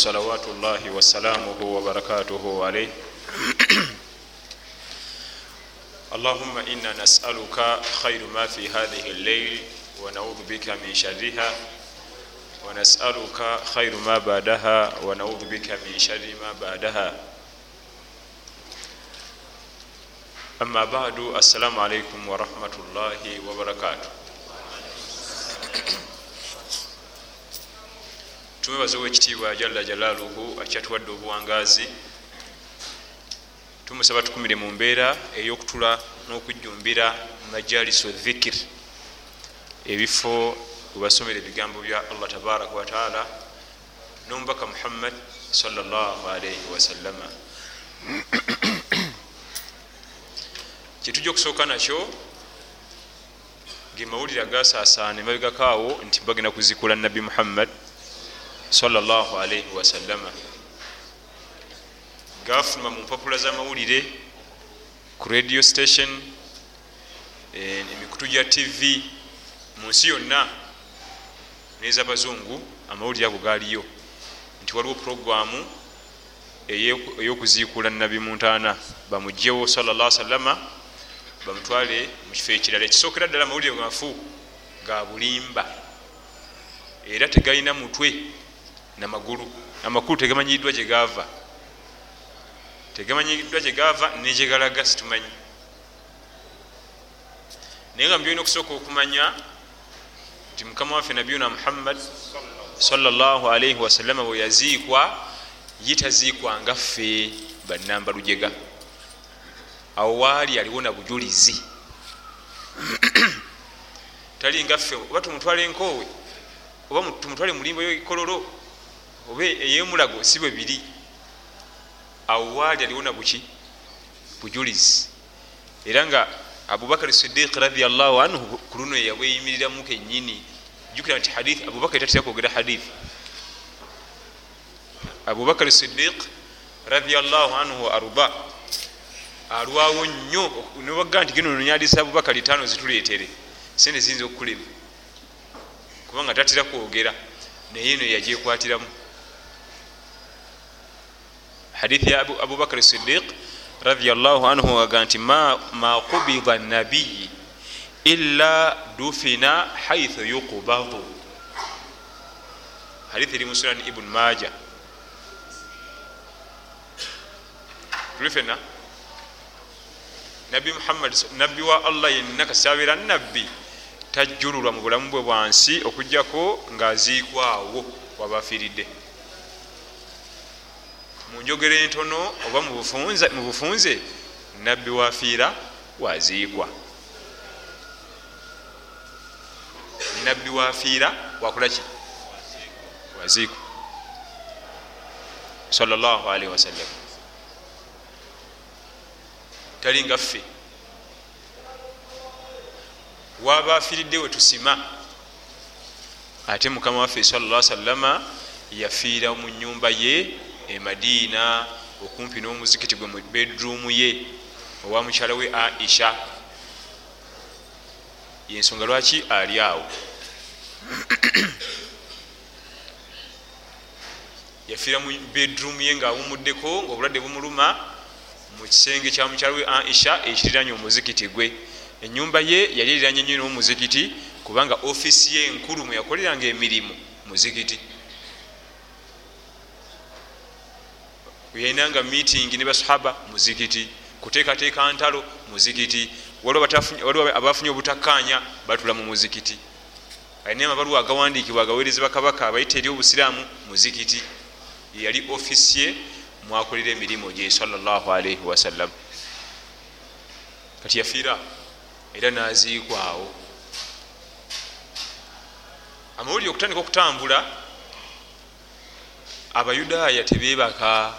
salawatu llahi wasalamuhu wabarakatuhu alaih اللهم إنا نسألك خير ما في هذه الليل ونعوذ بك من شرها ونسألك خير ما بعدها ونعوذ بك من شر ما بعدها أما بعد السلام عليكم ورحمة الله وبركاته tumwebaza owekitiibwa jalla jalaaluhu akyatuwadde obuwangaazi. Tumusaba tukumire mu mbeera ey'okutula n'okujjumbira majalisu dhikir ebifo webasomera ebigambo bya allah tabaraka wataala n'omubaka muhammad salllahalaihi wasallama kyetujja okusooka nakyo gemawulire agasaasaana emabegakaawo nti bagenda kuzikula nabbi muhammad salllahalaihi wasallama gafuluma mu mpapula z'amawulire ku radio station emikutu gya tv mu nsi yonna nez'abazungu amawulire ago gaaliyo. Nti waliwo puroguramu ey'okuziikula nabi muntaana. Bamugjewo salla sallama bamutwale mu kifo ekirala. Ekisookera ddala amawulire mafu ga bulimba. Era tegalina mutwe namagulu. Amakulu tegamanyiddwa gyegava tegamanyiddwa gyegava negyegalaga situmanyi. Naye nga mubyolina okusooka okumanya nti mukama waffe nabiyuna muhammad salllahalaihi wasallama bwe yaziikwa ye taziikwa nga ffe banamba lujega awo waali aliwo na bujulizi. Tali nga ffe oba tumutwale enkoowe oba tumutwale mulimbo yokololo oba eyemulago si bwe biri. Awo waali aliwo na buki? Bujulizi. Era nga abubakar sidiq radiallahu anhu ku luno yabweyimiriramu kenyini jukira nti hadith abubakar tatera kwogera hadith. Abubakar sidiq radiallahu anhu arda alwawo nnyo nibaga nti gino nonyadisa abubakar tano zituleetere. Sente ziyinza okukulema kubanga tatera kwogera naye eno yagyekwatiramu hadithi ya abubakar sidiq radiallahu anhu aga nti ma qubida nabiyi illa dufina haithu yuqbadu. Hadithi eri musunan ibn maja tuli fena nabbi muhammad nabbi wa allah yenna kasabeera nabbi tajjululwa mu bulamu bwe bwansi okugjako ngaaziikwawo wabafiiridde mu njogero entono oba mu bufunze nabbi wafiira waziikwa. Nabbi wafiira wakolaki waziikwa. Salllahalaihi wasallam tali nga ffe. Waba afiiridde we tusima. Ate mukama waffe salla sallama yafiira mu nyumba ye emadiina okumpi n'omuzikiti gwe mu bedruumu ye owa mukyala we aisha. Yensonga lwaki ali awo? Yafiira mu bedruumu ye ngaawumuddeko ngaobulwadde bumuluma mu kisenge kya mukyala we aisha ekiriranye omuzikiti gwe. Enyumba ye yali eriranye nyo n'omuzikiti kubanga ofiisi ye enkulu mwe yakoleranga emirimu muzikiti yalinanga meeting ne basahaba muzikiti. Kuteekateeka ntalo muzikiti. Waliwo abafunye obutakkanya batula mu muzikiti. Alina amabaluwa agawandiikibwa agaweereza bakabaka abayita eri obusiraamu muzikiti. Yali ofiisi ye mwakolera emirimu gye salllahalaihi wasallam kati yafiira era naziikwawo amawulire okutandika okutambula abayudaaya tebebaka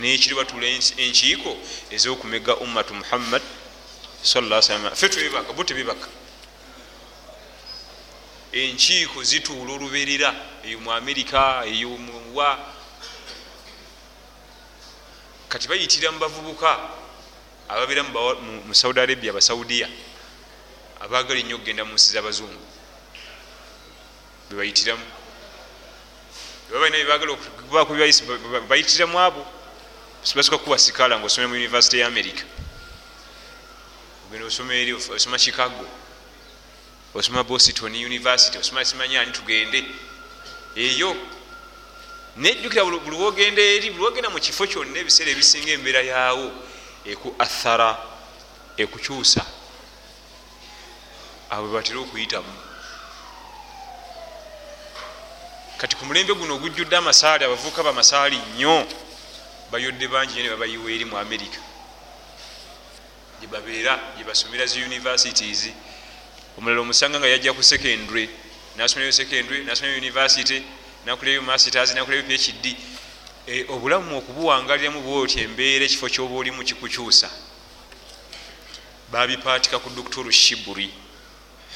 nekiri batula enkiiko ezokumega ummatu muhammad fe twebaka bo tebebaka enkiiko zituula oluberera eyo mu amerika eyo muwa kati bayitira mu bavubuka ababeera mu saudi arabia abasaudiya abagala ennyo okgenda mu nsi z'abazungu. Bebayitiramu babalina byebagala okubaku bayitiramu abo basuka kuwa sikala nga osomera mu univesity ya america. Ogenda osoma eri osoma chicago osoma boston university osoma simanyani tugende. Eyo nejjukira buli wogenda eri buli wogenda mu kifo kyonna ebiseera ebisinga embeera yaawo eku athara ekukyusa abo bebatera okuyitamu. Kati ku mulembe guno ogujjudde amasaali abavuuka bamasaali nnyo bayodde bangi nyo ne babayiwa eri mu amerika gyebabeera gyebasomera zi universities. Omulala omusanga nga yajja ku secondary nasomerayo secondary nasomerayo university nakulayo masters nakulayo phd e, obulamu okubuwangaliramu bwoti embeera ekifo kyoba olimu kikukyusa. Babipaatika ku doktor shiburi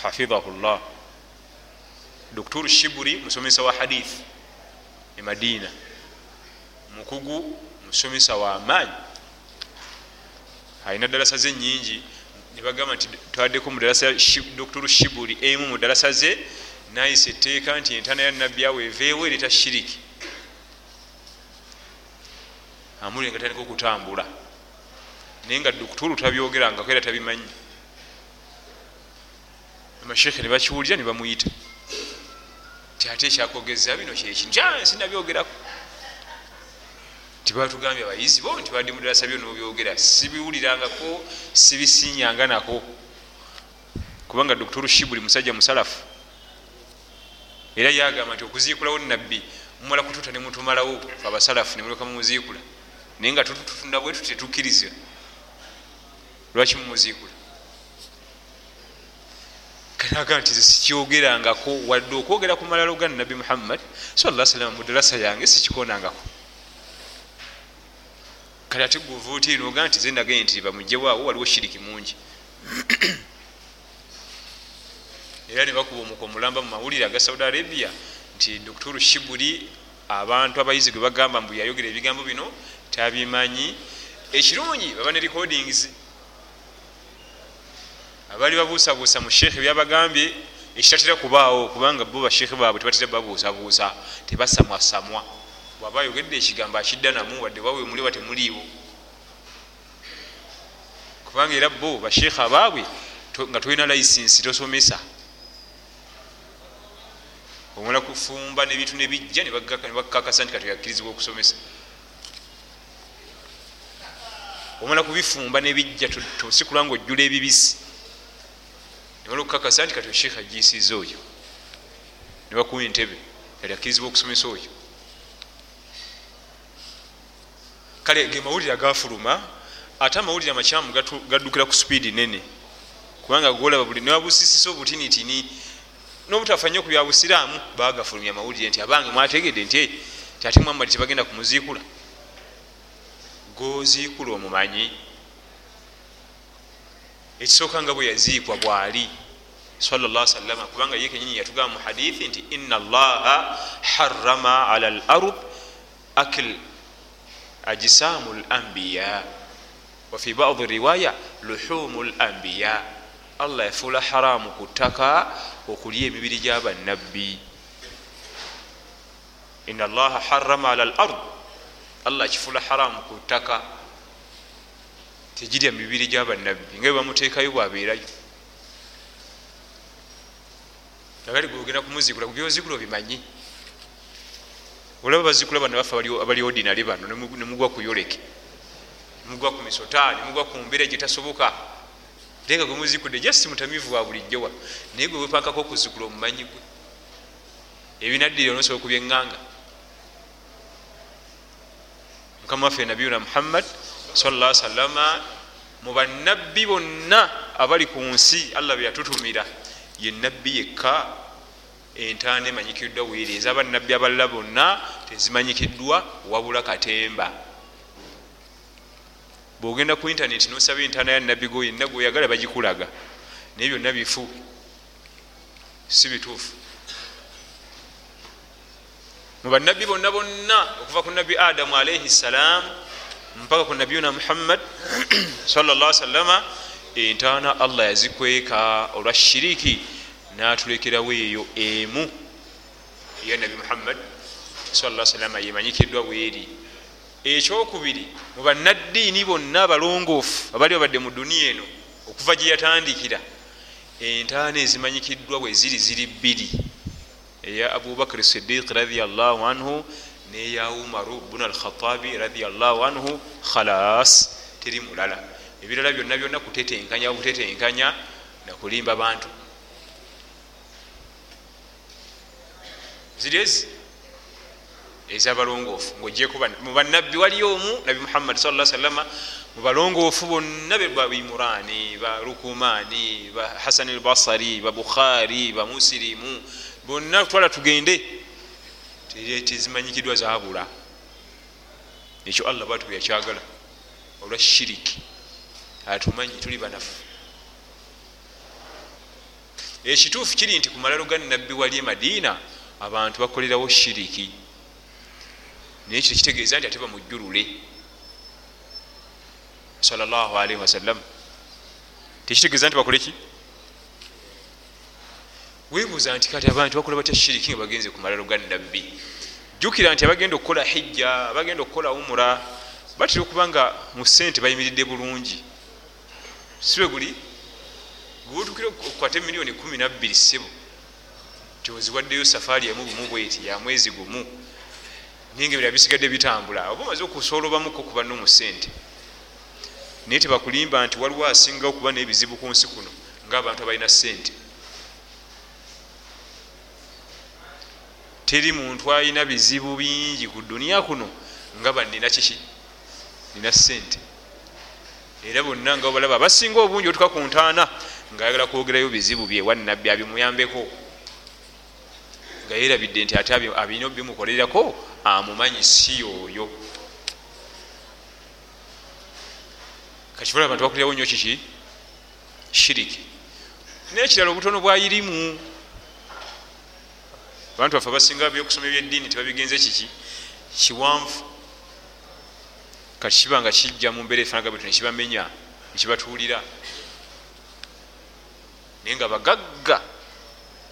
hafidhahullah. Doktor shiburi musomesa wa hadith e madina. Mukugu musomesa wa amaanyi alina dalasa ze nyingi nebagamba nti twaddeko mudalasa doktor shiburi emu mu dalasa ze nayisa etteeka nti entaana ya nabbi awo eveewo ereeta shiriki amuli nga tandika okutambula. Naye nga dokitulu tabyogerangako era tabimanyi. Amashekhe ne bakiwulira ne bamuyita. Ti ate ekyakogeza bino kyeki nti sinabyogerako tibatugambye abayizi bo nti badde mudalasa byo nobyogera sibiwulirangako sibisinyanga nako. Kubanga dokitulu shibuli musajja musalafu. Era yagamba nti okuziikulawo nabbi mumala kututa nemutumalawo abasalafu nemuleka mumuziikula. Naye nga tutunda bwetu tetukkiriza. Lwaki mumuziikula? Kanaga nti sikyogerangako wadde okwogera ku malalo ga nabbi muhammad sala salama mudalasa yange sikikonangako kale ate guva oti noga nti zenagaye nti bamujjewaawo waliwo shiriki mungi. Era nebakuba omuka omulamba mu mawulire aga saudi arabia nti doktor shibuli abantu abayizi gwe bagamba mbu yayogera ebigambo bino tabimanyi ekirungi baba ne recordings. Abali babuusabuusa mu sheekhe byabagambye ekitatera kubaawo kubanga bo basheekhe baabwe tebatera babuusabuusa tebasamwasamwa bwaba ayogedde ekigambo akidda namu wadde bawe muli ba temuliiwo kubanga era bo basheekhe abaabwe nga tolina licensi tosomesa. Omala kufumba nebintu nebijja nebakakasa nti katoyakkirizibwa okusomesa. Omala kubifumba nebijja tosikula nga ojjula ebibisi. Nemala okukakasa nti kati sheekh ajisiza oyo. Nebakuwa entebe kati akkirizibwa okusomesa oyo kale ge mawulire agafuluma ate amawulire amakyamu gaddukira ku supiidi nene. Kubanga golaba buli newabusisisa obutinitini nobutafa nnyo ku byabusiraamu bagafulumya amawulire nti abange mwategedde nti ti ate muhammadi tebagenda kumuziikula. Goziikula omumanyi ekisooka nga bwe yaziikwa bwali salama kubanga ye kenyini yatugamba mu hadithi nti ina allaha harama ala l ard akil ajisamu l ambiya wafi badi riwaya luhumu l ambiya allah yafuula haramu ku ttaka okulya emibiri gyabannabbi ina allaha harama ala l ard. Allah kifuula haramu ku ttaka tegirya mibiri gyabannabbi nga bwebamuteekayo bwabeerayo. Agali gwogenda kumuzikula kubyozikula obimanyi olaba bazikula bano bafe abali ordinary bano nemugwa ku yoleke nemugwa ku misota nemugwa ku mbeera gyetasoboka ate nga gwemuzikudde just mutamivu wa bulijjo wa naye gwe wepankako okuzikula omumanyi gwe. Ebinaddire onosobola kubyeŋŋanga mukama waffe nabiyuna muhammad salla salama mu bannabbi bonna abali ku nsi allah beyatutumira ye nabbi yekka entaana emanyikiddwa bwiri ezabannabbi abalala bonna tezimanyikiddwa wabula katemba. Bwogenda ku intaneti nosaba entaana ya nabbi go yenna gweoyagala bagikulaga. Naye byonna bifu. Si bituufu. Mu bannabbi bonna bonna okuva ku nabbi adamu alaihi ssalam mpaka ku nabiyuna muhammad salla salama entaana allah yazikweka olwa shiriki natulekerawo eyo emu. Eya nabi muhammad sala salama yemanyikiddwa bweri. Ekyokubiri mu bannaddiini bonna abalongoofu abali babadde mu duniya eno okuva gye yatandikira entaana ezimanyikiddwa bwe ziri ziri bbiri. Eya abubakar sidiiki radiallahu anhu neya umaru bunu alkhatabi radiallahu anhu khalas teri mulala. Ebirala byonna byonna kutetenkanya butetenkanya nakulimba bantu ziri ezi ezabalongoofu ngaogyekuba mubannabbi waliyo omu nabi muhammadi sa salama mubalongoofu bonna babimurani balukumani bahasan albasari babukhari bamusirimu bonna twala tugende. Tezimanyikiddwa zabula ekyo allah bwatu yakyagala. Olwa shiriki. Atumanyi tuli banafu. Ekituufu kiri nti ku malalo ga nabbi wali emadiina abantu bakolerawo shiriki. Naye kyo kitegeeza nti ate bamujjulule salllahalihi wasallam tekitegeeza nti bakoleki webuuza nti kati abantu bakola batya shiriki nga bagenze ku malalo ga nabbi jjukira nti abagenda okukola hijja abagenda okukola umura batera okuba nga mu sente bayimiridde bulungi. Sibe guli? Gweotukire okukwata emiliyoni kumi nabbiri sebo tioziwaddeyo safaari emu bumu bweti ya mwezi gumu. Naye nga ebira bisigadde bitambula. Oba omaze okusobola obamuko kuba no mu sente naye tebakulimba nti waliwo asingawo kuba n'ebizibu ku nsi kuno ngaabantu abalina sente teri muntu alina bizibu bingi ku duniya kuno nga banina kiki? Nina sente era bonna nga balaba abasinga obungi otuka ku ntaana ngaayagala kwogerayo bizibu bye wannabbi abimuyambeko nga yerabidde nti ate abina bimukolererako amumanyi si oyo kakibala abantu bakulirawo nnyo kiki? Shiriki. Nekirala obutono bwayirimu. Abantu baffe abasinga byokusoma ebyeddiini tebabigenze kiki? Kiwanvu. Kati kiba nga kijja mu mbeera efanaga bwetu nekibamenya nekibatuulira naye nga bagagga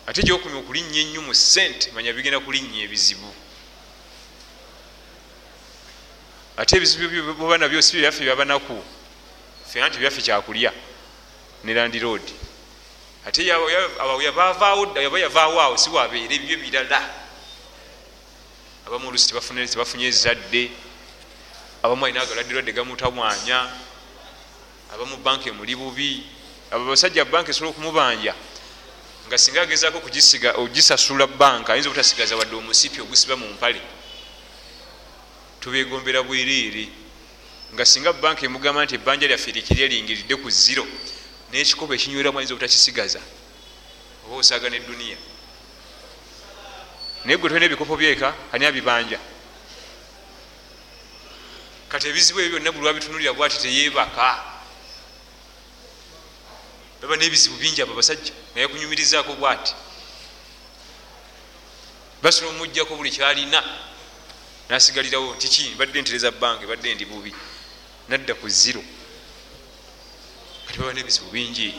ate gyokumya okulinnya ennyo mu sente manya bigenda kulinnya ebizibu. Ate ebizibu byoba nabyo si byaffe byabanaku fe anti byaffe kyakulya ne landiroad ate yaba yavaawo awo si wabeera ebyo birala. Abamu olusi tebafunye ezadde. Abamu alina agaladdirwadde gamutamwanya abamu banka emuli bubi. Abo basajja banka esobola okumubanja nga singa agezaako ogisasula banka ayinza obutasigaza wadde omusipi ogusiba mu mpale. Tubegombera bwereere nga singa banka emugamba nti ebbanja lyaffe likiri lingiridde ku ziro nekikopo ekinyweramu ayinza obutakisigaza oba osaaga neduniya. Naye gwe tolina ebikopo byeka ani abibanja? Kati ebizibu ebyo byonna buli wabitunulira bwati teyebaka baba nebizibu bingi abo basajja naye kunyumirizaako bwati. Basobola omugjako buli kyalina nasigalirawo ntiki badde ntereza banka badde ndi bubi. Nadda ku ziro kati baba nebizibu bingi.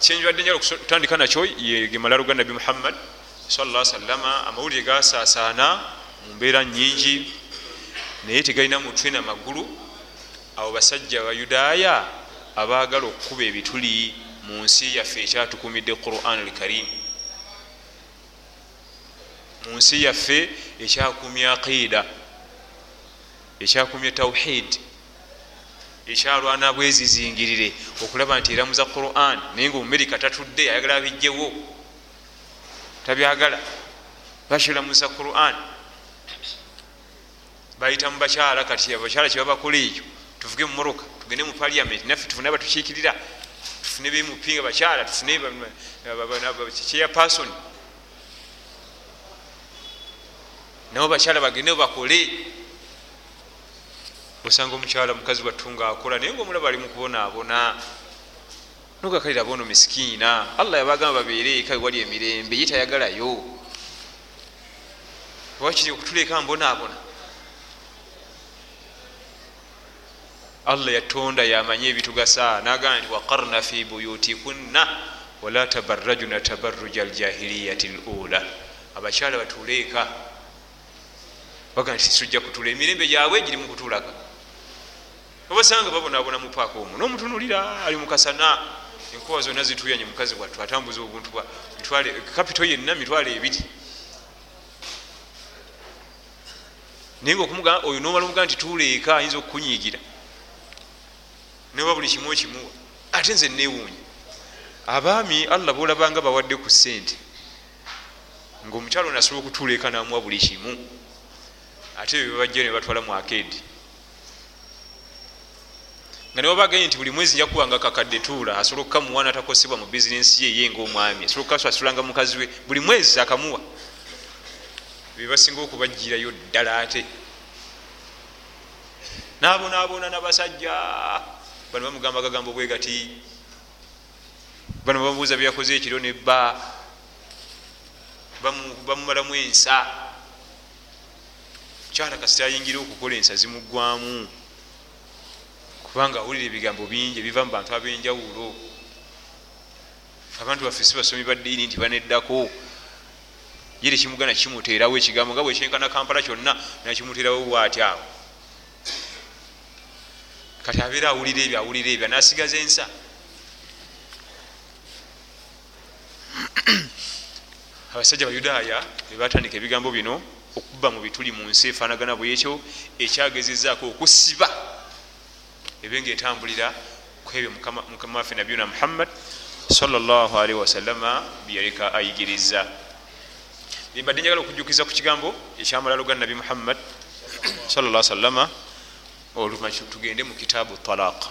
Kyenjibadde njala okutandika nakyo yegemalalu ga nabi muhammad salla salama amawulire gasaasaana mu mbeera nyingi naye tegalina mutwe na magulu. Abo basajja bayudaaya abaagala okukuba ebituli mu nsi yaffe ekyatukumidde quran alkarim mu nsi yaffe ekyakumya aqiida ekyakumya tauhid ekyalwana bwezizingirire okulaba nti eramuza quran naye nga omumerika tatudde ayagala abijjewo tabyagala. Bakiramuza quran. Bayita mu bakyala kati abakyala kyebabakola ekyo tuvuge mu moroka tugende mu paliament naffe tufune abatukiikirira tufune bemupinga bakyala tufune kyeya pasoni nabo bakyala bagende bakole. Osanga omukyala mukazi wattunga akola naye nga omulaba ali mukubonaabona nogakalira bono misikiina allah yabagamba babeere eka wewali emirembe ye tayagalayo owakiri okutuleka mbonaabona allah yatonda yamanye ebitugasa. Nagamba nti waqarna fi buyutikunna wala tabarajuna tabaruja aljahiliyati lula. Abakyala batuuleeka baga nti sijja kutuula emirembe gyabwe giri mukutulaka obasanga babonabona mupaaka omwo nomutunulira ali mukasana enkuba zonna zituyanye mukazi wattu atambuza obuntu kapito yenna mitwalo ebiri. Naye nga okumuga oyo nomala omugaa nti tuleeka ayinza okukunyiigira neba buli kimu okimuwa ate nze newuunya abaami allah bolabanga bawadde ku sente ngaomukyalo ono asobola okutuleeka namuwa buli kimu ate ebyo bebajja nebatwala mu akedi. Nga newabagaye nti buli mwezi njakubanga kakadde tuula asobola okukamuwa natakosebwa mu bizinensi ye ye ngaomwami asobola okukasasulanga mukazi we buli mwezi akamuwa. Bebasinga okubajirayo ddala ate. Nabonaabona nabasajja bano bamugamba gagambo bwe gati bano bamubuuza byeyakoze ekiro nebba bamumalamu ensa. Kyala kasita ayingira okukola ensa zimuggwamu kubanga awulira ebigambo bingi ebiva mu bantu ab'enjawulo. Abantu baffe si basomi ba ddiini nti baneddako. Ye tekimugana kimuteerawo ekigambo nga bwekyenkana kampala kyonna nakimuteerawo bwati awo kati abeera awulira ebyo awulira ebyo nasigaza ensa. Abasajja bayudaaya bebatandika ebigambo bino okuba mu bituli mu nsi efaanagana bwekyo ekyagezezaako okusiba ebenga etambulira kwebyo mukama waffe nabiyuna muhammad salllahalihi wasalama byeyaleka ayigiriza. Mbadde njagala okujjukiza ku kigambo ekyamalalo ga nabi muhammad salla salama oluvanyuma tugende mu kitaabu talaq.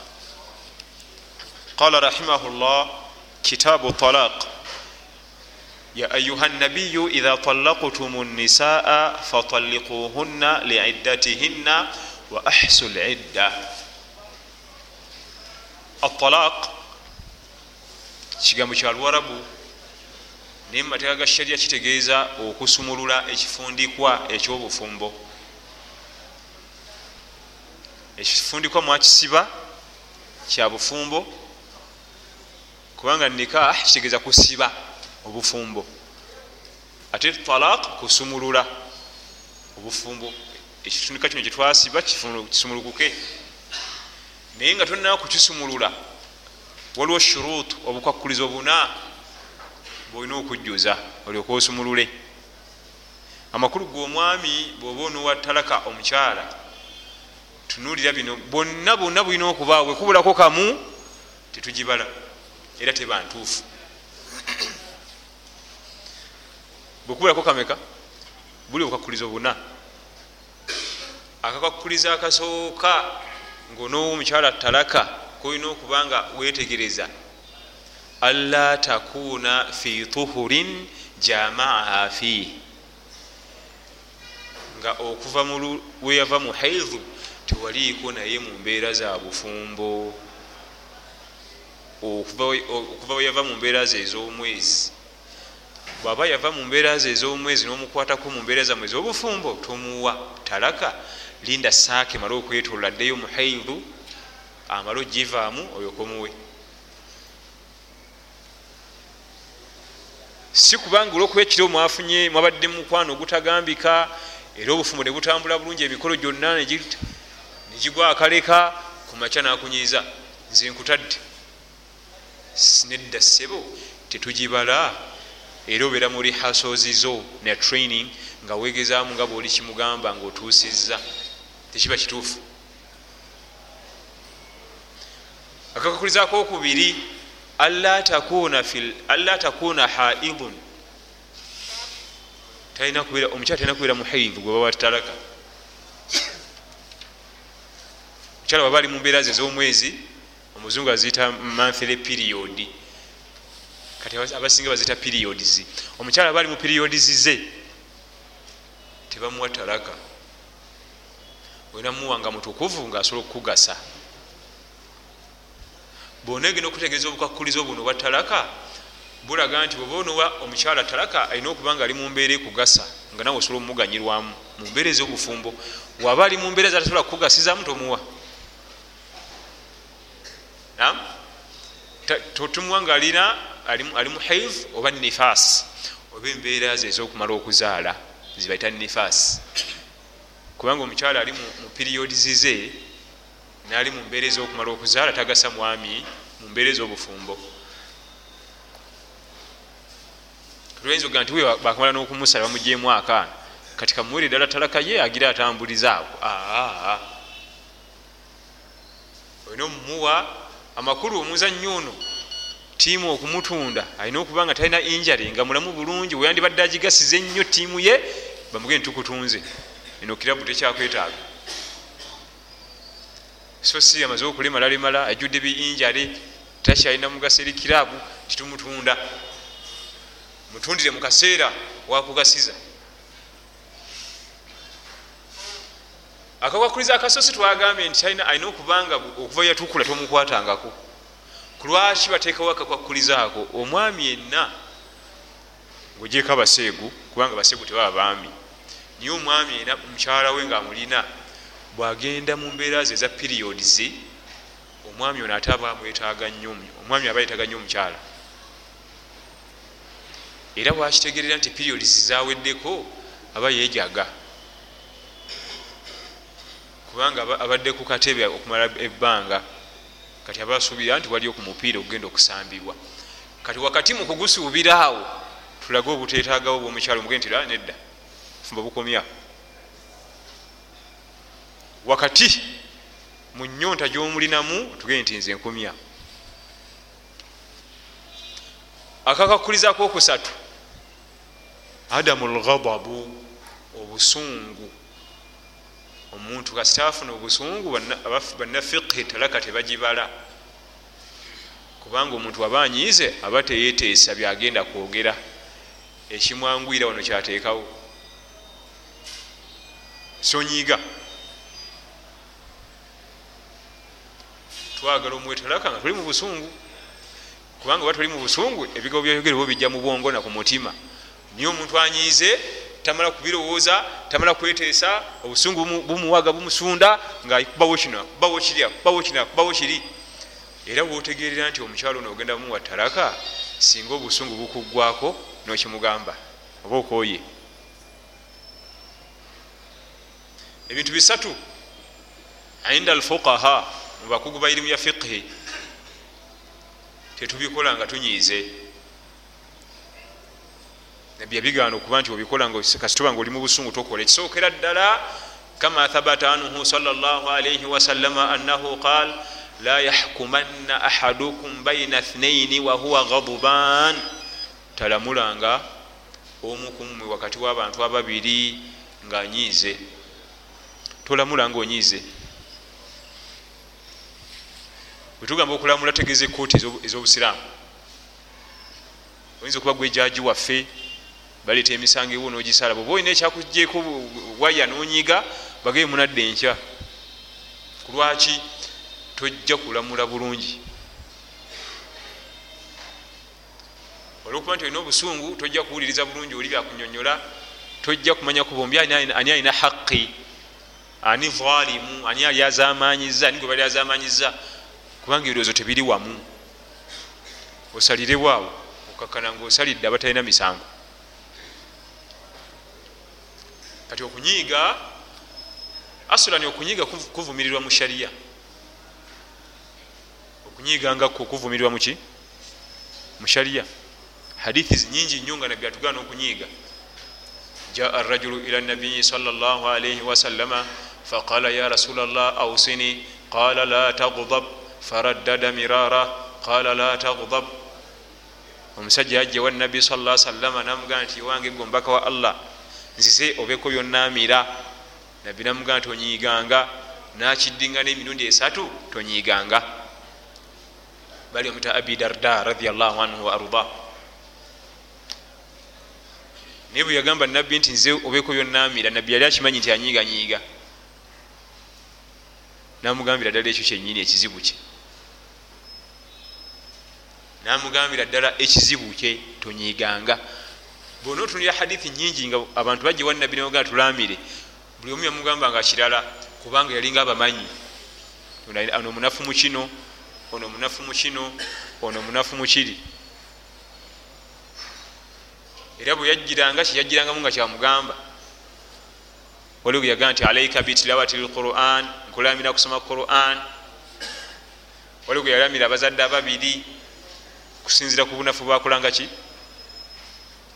Qala rahimahu llah kitaabu talaq. Ya ayuha nabiyu idha talaqtum nisaa fatalikuhunna liiddatihinna wa ahsu lidda atalaq kigambo kya lwarabu naye mumateeka ga shariya kitegeeza okusumulula ekifundikwa ekyobufumbo ekifundikwa mwakisiba kya bufumbo kubanga nikah kitegeeza kusiba obufumbo. Ate talaq kusumulula obufumbo. Ekifundika kino kyetwasiba kisumulukuke naye nga tonaa kukisumulula waliwo shuruut obukwakulizo buna bwolina okujjuza olyoka osumulule. Amakulu geomwami bwoba onowa talaka omukyala tunulira bino bonna bonna bulina okubaawe kubulako kamu tetugibala era teba ntuufu bwekubulako kameka buli obukwakulizo buna akakwakuliza akasooka ngaonowa omukyala talaka kolina okubanga wetegereza alla takuna fi tuhurin jamaaha fih nga okuva weyava mu haidhu tewaliiko naye mu mbeera za bufumbo. Okuva weyava mu mbeera ze ez'omwezi bwaba yava mu mbeera ze ez'omwezi n'omukwatako mu mbeera zamwe ez'obufumbo tomuwa talaka linda saake male okwetolola ddeyo mu haidhu amale ogivaamu oyokomuwe si kubanga olwokuba ekiro mwafunye mwabadde mukwano ogutagambika era obufumbo ne butambula bulungi emikolo gyonna negigwa akaleka ku makya nakunyiiza nze nkutadde. Nedda ssebo tetugibala. Era obeera muri hasozizo ne training nga wegezaamu nga bwoli kimugamba ngaotuusizza tekiba kituufu. Akakakulizaako okubiri alla takuna haidun. Omukyala talina kubeera muhaidhu gwe baba talaka omukyala baba ali mu mbeera ze ez'omwezi omuzungu aziyita manthly period kati abasinga bazita periods omukyala aba ali mu periods ze tebamuwa talaka olina muwanga mutukuvu ngaasobola okukugasa. Bwonegenda okutegeeza obukwakulizo buno bwa talaka bulaga nti bweoba onowa omukyala talaka alina okuba nga ali mu mbeera ekugasa nga nawe osobola omumuganyirwamu mu mbeera ez'obufumbo waba ali mu mbeera zatasobola kukugasizamu tomuwa tumuwa nga alina ali mu haiv oba nifas? Oba embeera ze ezokumala okuzaala zibaita nifasi kubanga omukyala ali mu piriyodizi ze naali mu mbeera ezokumala okuzaala tagasa mwami mu mbeera ezobufumbo. Tuyinza oga nti bakamala n'okumusala bamugyemu akaana kati kamuwere ddala talaka ye agira atambuliza ago olina omumuwa amakulu omuzannyo ono tiimu okumutunda alina okuba nga talina injary nga mulamu bulungi weyandibadde agigasiza ennyo tiimu ye bamugende tukutunze. Eno kirabu tekyakwetaaga. So si amaze okulemalalemala ajjudde biinjary takyalina mugaso eri kirabu titumutunda. Mutundire mukaseera wakugasiza akakwakuliza akasosi twagambye nti alina alina okubanga okuva yatukula tomukwatangako. Kulwaki batekawo akakwakulizaako omwami yenna ngaogyeko abaseegu kubanga baseegu tebaba baami niye omwami yena mukyala we ngaamulina bwagenda mu mbeera ze eza periods omwami ono ate aba amwetaaga nnyo omwami aba yetaaga nnyo omukyala. Era bwakitegerera nti periods zaweddeko aba yejaga kubanga abadde ku katebe okumala ebbanga kati aba asuubira nti waliyo ku mupiira okugenda okusambibwa. Kati wakati mu kugusuubira awo tulage obutetagawo bwomukyalo mugende tira nedda fumba bukomya. Wakati mu nyonta gyomulinamu tugende nti nze nkomya. Akakakulizaku okusatu adamu lghadabu obusungu omuntu kasitaafuna obusungu bannafiqhi talaka tebagibala. Kubanga omuntu aba anyiize aba teyeteesa byagenda kwogera. Ekimwangwira wano kyateekawo. Sonyiga twagala omwetalaka nga tuli mu busungu. Kubanga oba tuli mu busungu ebigabo byayogerewo bijja mu bwongo na ku mutima. Niye omuntu anyiize tamala kubirowooza tamala kweteesa obusungu bumuwaga bumusunda ngakubawo kino kubawo kiri kubawo kino kubawo kiri era wotegerera nti omukyalo ono ogenda bumuwa talaka singa obusungu bukuggwako nokimugamba oba okoye ebintu bisatu inda alfuqaha mubakugu bairimu ya fiqhi tetubikola nga tunyiize nabbi yabigaana okuba nti obikola kasituba nga oli mu busungu tokola. Ekisookera ddala kama thabata anhu salaalaihi wasallama annahu qaal la yahkumanna ahadukum baina thnaini wahuwa gaduban talamulanga omukumwe wakati w'abantu ababiri ngaanyiize tolamulanga onyiize. Bwetugamba okulamula tegeeza ekooti ez'obusiraamu. Oyinza okuba gwejaji waffe baleeta emisango ewo nogisala bweoba olina ekyakujeko waya nonyiga bagee munadde enkya. Kulwaki tojja kulamula bulungi? Olwokuba nti olina obusungu tojja kuwuliriza bulungi oli byakunyonyola tojja kumanya kubombi ani alina haqi ani zalimu ani ali azamanyiza ani gwe bali azamanyiza kubanga ebirowoozo tebiri wamu. Osalirebwawo okakkana ngaosalidde abatalina misango kati okunyiiga asulani okunyiiga kuvumirirwa mu shariya okunyiiga ngako kuvumirirwa muki mu shariya hadithi nyingi nnyo nga nabbi atugana okunyiiga jaa arajulu ila nabiyi salllah alaihi wasallama faqala ya rasula llah ausini qala la tagdab faraddada mirara. Qala la tagdab omusajja yajja wa nabbi sa sallama namugana nti wange gombaka wa allah nzize obeko byonamira nabbi namugamba tonyiiganga nakiddinga n'emirundi esatu tonyiiganga. Bali omuta abi darda radiallah anhu wa arda. Naye bwe yagamba nabbi nti nze obeko byonamira nabbi yali akimanyi nti anyiiganyiiga. Namugambira ddala ekyo kyenyini ekizibu kye. Namugambira ddala ekizibu kye tonyiiganga bona otunulira hadithi nyingi nga abantu bajje wanabbi nebagaa tulamire. Buli omu yamugamba nga kirala kubanga yalinga abamanyi ono omunafu mukino ono omunafu mukino ono omunafu mukiri era bwe yajjiranga kyeyajjirangamu nga kyamugamba waliwo yagaa nti alaika bitilawati lquran nkulamira kusoma quran. Waliwo yalamira abazadde ababiri kusinzira ku bunafu bwakolanga ki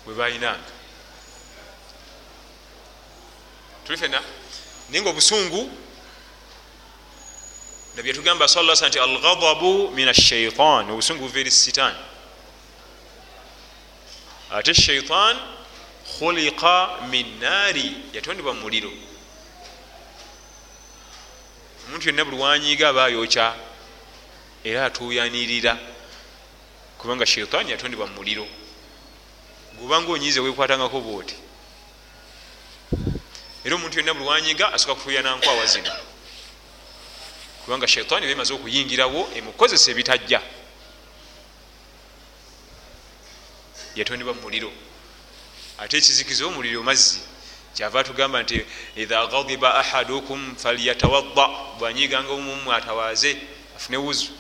bwe balinanga tuli fena naye nga obusungu nabyetugamba sala sa nti alghadabu min ashaitan obusungu buva eri sitaani. Ate shaitan khuliqa min naari yatondebwa mumuliro omuntu yonna buli wanyiga aba ayokya era atuyanirira kubanga shaitaani yatondebwa mumuliro gubanga onyize wekwatangako bwoti. Era omuntu yonna buli wanyiga asoka kutuyana nkwawa zino. Kubanga shaitaani bemaze okuyingirawo emukozesa ebitajja. Yatondebwa mumuliro ate ekizikiza omuliro mazzi kyava tugamba nti idha gadiba ahadukum falyatawadda. Bwanyiganga omumu atawaaze afune wuzu.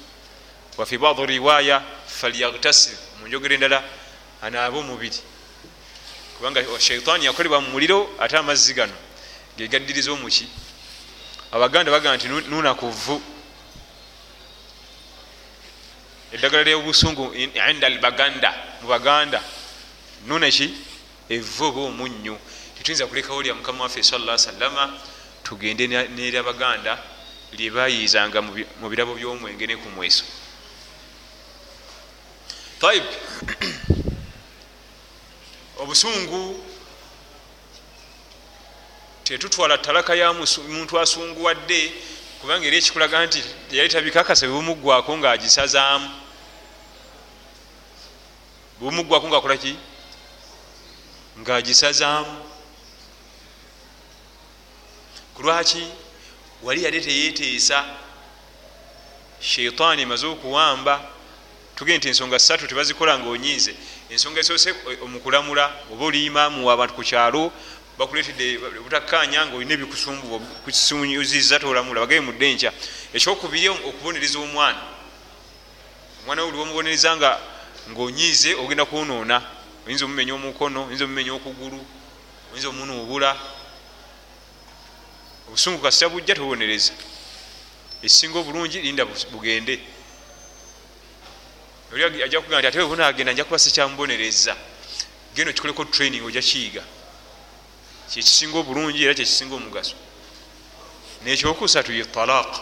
Wafi badi riwaya falyagtasil munjogero endala anaabe omubiri kubanga shaitaani yakolebwa mu muliro ate amazzi gano gegaddiriza omuki abaganda bagamba nti nunakuvu eddagala lyobusungu inda albaganda mu baganda. Nunaki evu oba omunyu tetuyinza kulekawo lya mukama waffe salla salama tugende neri abaganda lyebayizanga mu birabo byomwenge ne ku mweso. Taib obusungu tetutwala talaka ya muntu asunguwadde kubanga era ekikulaga nti yali tabikakasa bwebumuggwako ngaagisazaamu bwebumuggwako ngaakolaki ngaagisazaamu kulwaki wali yali teyeteesa sheitaani emaze okuwamba tugende nti ensonga satu tebazikola nga onyiize ensonga esoose omukulamula oba oli imaamu wabantu ku kyalo bakuletedde butakkaanya nga olina ebikusumbukisunyuziza tolamula. Bagabe mudde nkya ekyokubiri okubonereza omwana. Omwana we oli wamubonereza nga ngaonyiize ogenda kwonoona. Oyinza omumenya omukono oyinza omumenya okugulu oyinza omunuubula. Obusungu kasita bujja tobonereza. Esinga obulungi linda bugende oli ajja kugaa nti ate webunagenda nja kuba sikyambonereza. Genda okikoleko training ojja kiyiga. Kyekisinga obulungi era kyekisinga omugaso. Nekyokusatu ye talaaka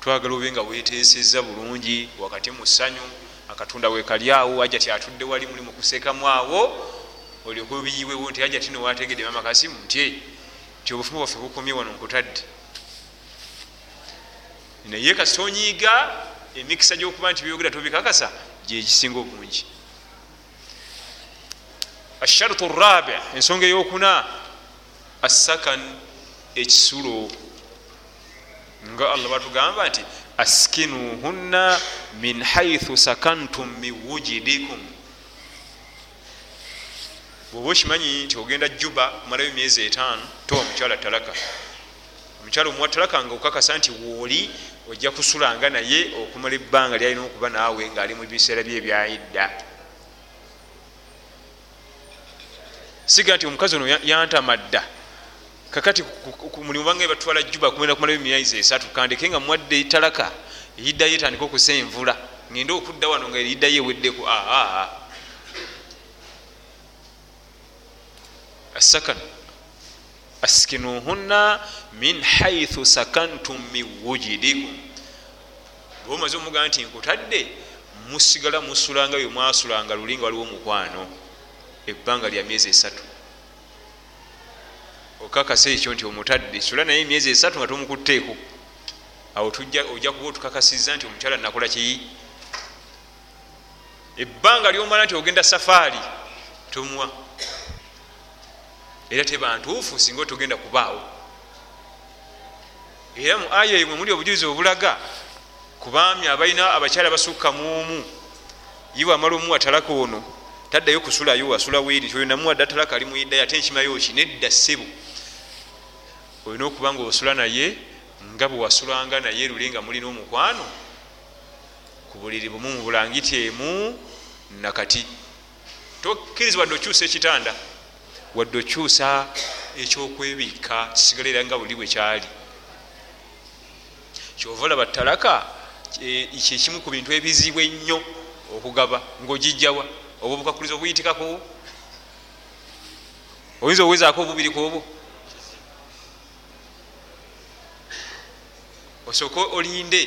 twagala obe nga weteeseza bulungi wakati mu ssanyu akatunda wekalyawo ajja tyatudde wali muli mukusekamu awo olyokubiyiwewo nti ajja tino wategedde mama kasimu nti ti obufumu bwaffe bukomye wano nkutadde. Naye kasita onyiiga emikisa gyokuba nti byogera tobikakasa gyekisinga obungi. Asharutu rabi ensonga eyokuna. Assakan ekisulo. Nga allah batugamba nti askinuhunna min haithu sakantum min wujidikum bwoba okimanyi nti ogenda juba kumalayo emyezi etaano towa mukyala talaka omukyala omuwa talaka nga okakasa nti wooli ojja kusulanga naye okumala ebbanga lyalina okuba naawe ngaali mu biseera bye ebyayidda siga nti omukazi ono yantamadda kakati mulimu bange batwala juba kumenda kumalayo emyezi esatu kandeke nga muwadde talaka eyiddayo etandika okusa envula ngende okudda wano nga eyiddayo eweddeku aa asakan askinuhunna min haithu sakantum min wujidikum bwe omaze omugamba nti nkutadde musigala musulanga bye mwasulanga luli nga waliwo omukwano ebbanga lya myezi esatu. Okakasa ekyo nti omutadde sula naye emyezi esatu nga tomukutteeko awo ojja kuba otukakasiza nti omukyala nakola kiyi ebbanga lyomala nti ogenda safaari tomuwa era tebantuufu singa otogenda kubaawo. Era mu aya emwe muli obujulizi obulaga kubaami abalina abakyala basukka muomu yiwe amala omuwa talaka ono taddayo kusulayo wasula weri oyo namuwa dda talaka ali muyiddayo ate nkimayo ki nedda ssebo olina okuba nga osula naye nga bwe wasulanga naye luli nga mulina omukwano ku buliri bumu mu bulangiti emu nakati. Tokkiriza wadde okyusa ekitanda wadde okyusa ekyokwebikka kisigala era nga buli bwekyali kyova olaba talaka kyekimu ku bintu ebizibu ennyo okugaba ngaogijjawa oba obukakuliza obuyitikako oyinza owezaako obubiri ku obwo? Osooke olinde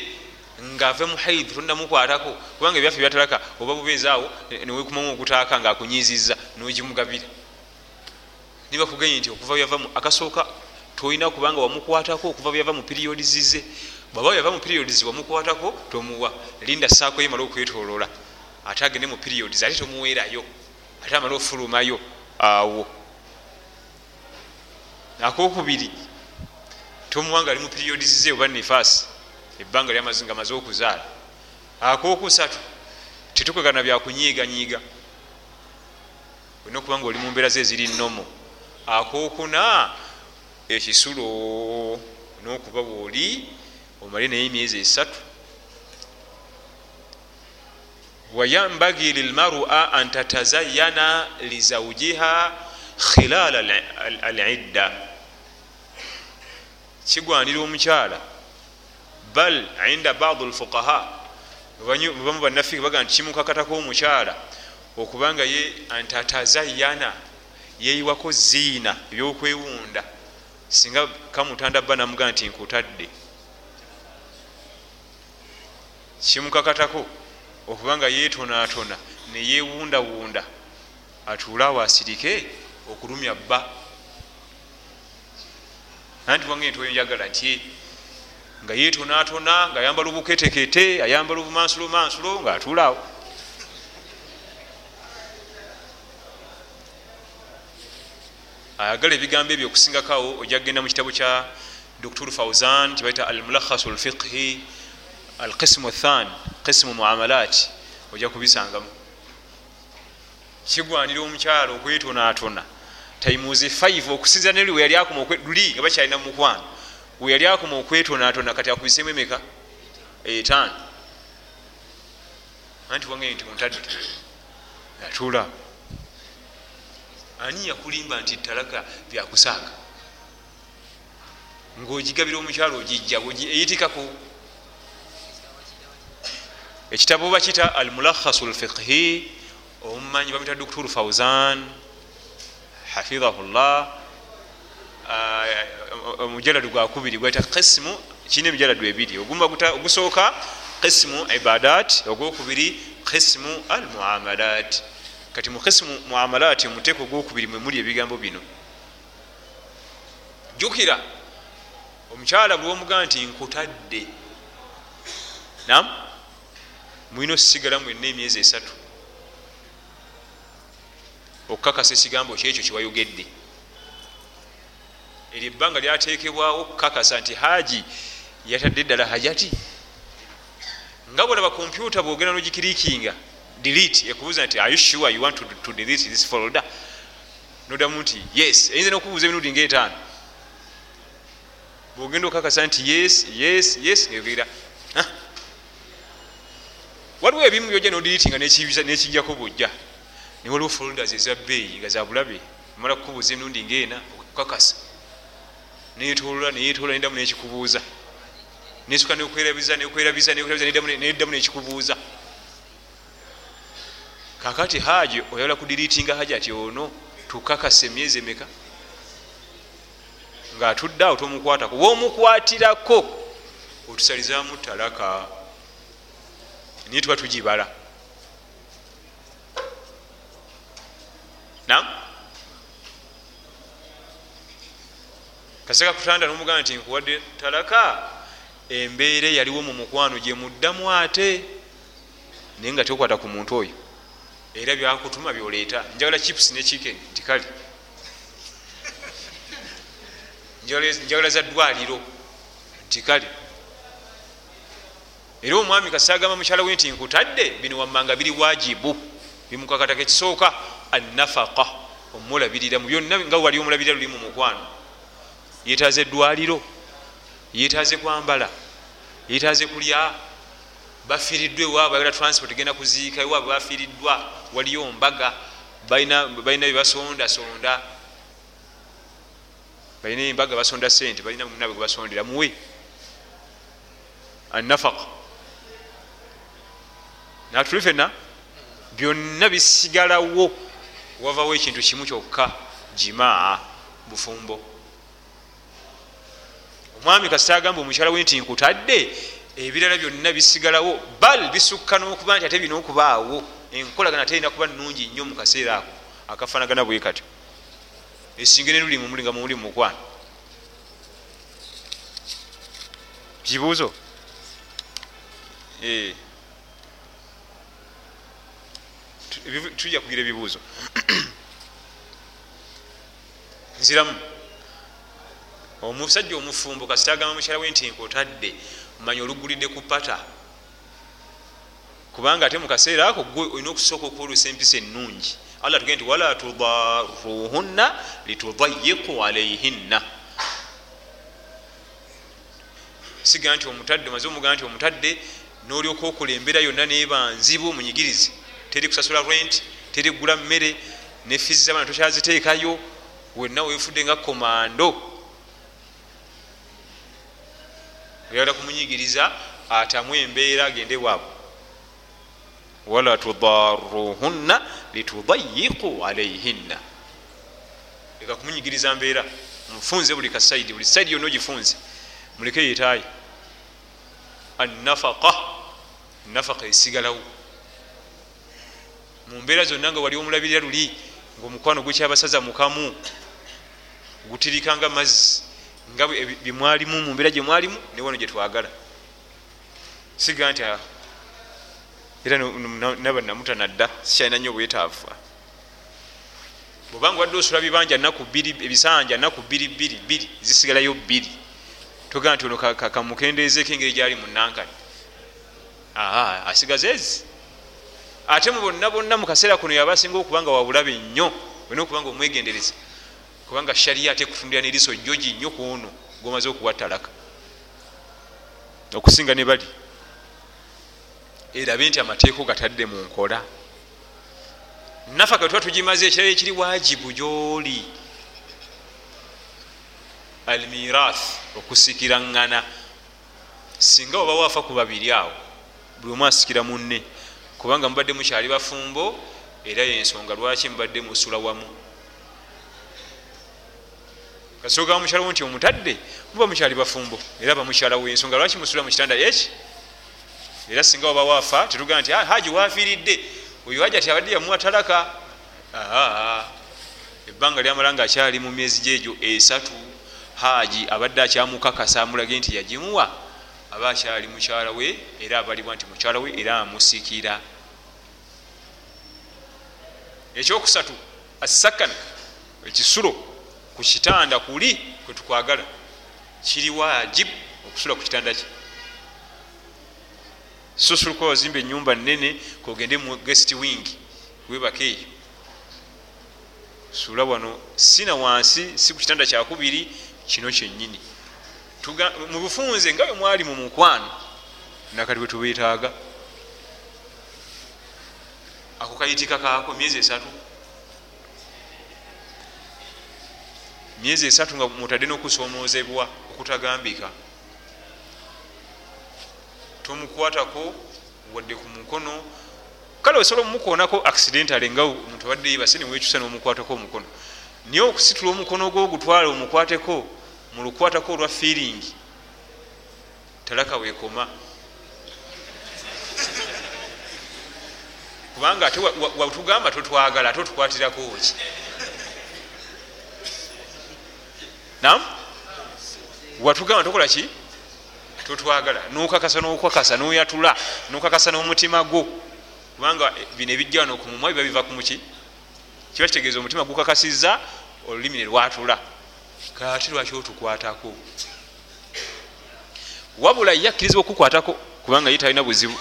ngaave mu haidi tondamukwatako kubanga ebyaffe byatalaka oba bubeezaawo newekumamu ogutaaka ngaakunyiziza nogimugabira nibakugenye nti okuva byava mu akasooka tolina kubanga wamukwatako okuva byava mu piriyodizize bwaba yava mu piriyodizi wamukwatako tomuwa. Linda saako yemala okwetolola. Ate agende mu piriyodizi ate tomuweerayo. Ate amale ofulumayo awo. Akokubiri tomuwanga ali mu piriyodizize oba nefaasi ebbanga lyamazinga maze okuzaala. Akokusatu tetukwegana byakunyiiganyiiga olina okuba nga oli mu mbeera ze eziri nomo akokuna ekisulo nokuba bwoli omale naye emyezi esatu. Wayambagi lilmarua an tatazayana lizaujiha khilala alidda. Kigwanira omukyala. Bal inda badi lfuqaha mubamu bannafiki baga nti kimukakatako omukyala okubanga ye antatazayana yeyiwako ziina ebyokwewunda. Singa kamutanda bba namuga nti nkutadde kimukakatako okubanga yetonatona neyewundawunda atuule awo asirike okulumya bba. Anti wange nti oyonjagala ntye nga yetonatona nga ayambala obuketekete ayambala obumansulo mansulo nga atuule awo ayagala ebigambo ebyo okusingakawo ojja kgenda mu kitabo kya dr fauzan kibaita almulakhasu lfiqhi alqismu than qismu muamalat ojja kubisangamu. Kigwanira omukyalo okwetonatona. Taimuzi 5 okusinza neri weyali akoma luli nga bakyalina mukwano weyali akoma okwetonatona kati akubisemu emeka etaano anti wange nti muntadde. Atuula ani yakulimba nti talaka byakusaaga ngaogigabira omukyalo ogijja eyitikako? Ekitabo bakita almulakhasu lfiqhi omumanyi bamita dr fauzan hafidhahu llah omujaladu gwakubiri gweta kismu kirina emijaladu ebiri. Ogusooka kismu ibadat ogwokubiri kismu almuamalat kati mu kismu muamalat omuteeko ogwokubiri mwemuli ebigambo bino. Jukira. Omukyala bwomugaa nti nkutadde. Nam mulina osigala mwenna emyezi esatu. Okukakasa ekigambo kyekyo kiwayogedde eryo ebbanga lyatekebwawo okukakasa nti haji yatadde eddala hajati. Nga bwolaba kompyuta bwogenda nogikirikinga delete ekubuuza nti are you sure you want to, to delete this folder? Nodamu nti yes. Eyinza nokubuuza emirundi nga etaano bwogenda okukakasa nti yes yes yes ngegera waliwo ebimu byojja nodiritinga nekijjako bwojja. Niwaliwo folders ezabbeeyi nga zabulabe mala kukubuuza emirundi ngaena okukakasa. Netolola neyetolola nedamu nekikubuuza. Nesuka nekwerabiza nekwerabiza neddamu nekikubuuza kakati haji oyagala kudiritinga haji ati ono tukakasa emyezi emeka? Ngaatudde awo tomukwatako. Womukwatirako otusalizamu talaka naye tuba tugibala. Nam kaseka kutanda nomugamba nti nkuwadde talaka embeera yaliwo mu mukwano gyemuddamu ate naye nga tokwata ku muntu oyo era byakutuma byoleeta njagala chips ne chicken tikali njagala za ddwaliro tikali era omwami kasagamba mukyala we nti nkutadde bino wammanga biri wajibu bimukakataka ekisooka anafaka omulabirira mu byonna nga wali omulabirira luli mu mukwano. Yetaaze eddwaliro yetaaze kwambala yetaaze kulya bafiiriddwa ewaabwe ayagala transport genda kuziika ewaabwe bafiiriddwa waliyo mbaga balina byebasondasonda balina embaga basonda sente balina munabe gwebasondera muwe. Anafaka natuli fena byonna bisigalawo wavawo ekintu kimu kyokka jimaa bufumbo. Omwami kasita agamba omukyala we nti nkutadde ebirala byonna bisigalawo bal bisukka n'okuba nti ate bina okubaawo enkolagana terina kuba nungi nnyo mu kaseera ako akafanagana bwe katyo esinge ne lulimu mulinga mumuli mukwana kibuuzo? Eh. tujja kugira ebibuuzo. Nziramu. Omusajja omufumbo kasita agamba mukyala we nti nkotadde manya olugulidde ku pata. Kubanga ate mukaseera ako gwe olina okusooka okwolusa empisa ennungi. Allah tugee nti wala tudaruhunna litudayiku alaihinna siga nti omutadde omaze omugamba nti omutadde nolyoka okulembera yonna nebanzibu munyigirize teri kusasula rent teri kugula mmere ne fizi zabaana tokyaziteekayo wenna wefudde nga komando oyagala kumunyigiriza atamu embeera agende waabwe wala tudaruhunna litudayiku alaihinna leka kumunyigiriza mbeera mufunze buli kasaidi buli saidi yonna ogifunze muleke yetaayi anafaka nafaka esigalawo. Mumbeera zonna nga wali omulabirira luli ngaomukwano gukyabasaza mukamu gutirikanga mazzi nga bimwalimu mumbeera gyemwalimu newano gyetwagala siga nti ah, era naba namuta nadda sikyalina nnyo obwetaavu. Bwobanga wadde osula bibanja naku ebisanja naku biri biri biri zisigalayo biri togaa nti ono kamukendeezeeko engeri gyali munankani asigaza ezi. Ate mu bonna bonna mu kaseera kuno yaba asinga okubanga wabulabe nnyo olina okubanga omwegendereza kubanga shariya ate kutundira neriso jogi nnyo ku ono gomaze okuwa talaka okusinga ne bali. Erabe nti amateeka gatadde mu nkola. Nafaka tuba tugimaze ekirala ekiri wajibu gyoli. Almirath okusikiraŋŋana singa oba waafa ku babiri awo buli omu asikira munne kubanga mubadde mukyali bafumbo era yensonga lwaki mubadde musula wamu kasoogaa mukyala wo nti omutadde muba mukyali bafumbo. Era bamukyala wensonga lwaki musula mu kitanda eki era singa oba waafa tetugaa nti ah, haji wafiiridde oyo haji ati abadde yamuwa talaka. Ebbanga lyamala nga akyali mu myezi gyegyo esatu haji abadde akyamukakasa amulage nti yagimuwa. Aba akyali mukyala we era abalibwa nti mukyala we era amusikira ekyokusatu asakan ekisulo ku kitanda kuli kwetukwagala kiri wajibu okusula ku kitanda kye susuluka wazimba enyumba nene kogende mu guest wing webaka eyo. Sula wano sina wansi si ku kitanda kyakubiri kino kyenyini mu bufunze nga bwe mwali mu mukwano nakati bwe tubetaaga ako kayitika kaako myezi esatu myezi esatu nga mutadde n'okusomoozebwa okutagambika tomukwatako wadde ku mukono. Kale osobola omumukoonako accidentale nga omuntu abadde yibase niwekyusa nomukwatako omukono. Naye okusitula omukono gwo ogutwala omukwateko mulukwatako olwa feeling. Talaka wekoma kubanga ate watugamba totwagala ate otukwatirako ki nam watugamba tokola ki? Totwagala nokakasa nokwakasa noyatula nokakasa n'omutima gwo. Kubanga bino ebijja wano kumumwa biba biva kumuki kiba kitegeeza omutima gukakasiza olulimi nerwatula kati lwaki otukwatako? Wabula yakkirizibwa okukwatako kubanga ye talina buzibu.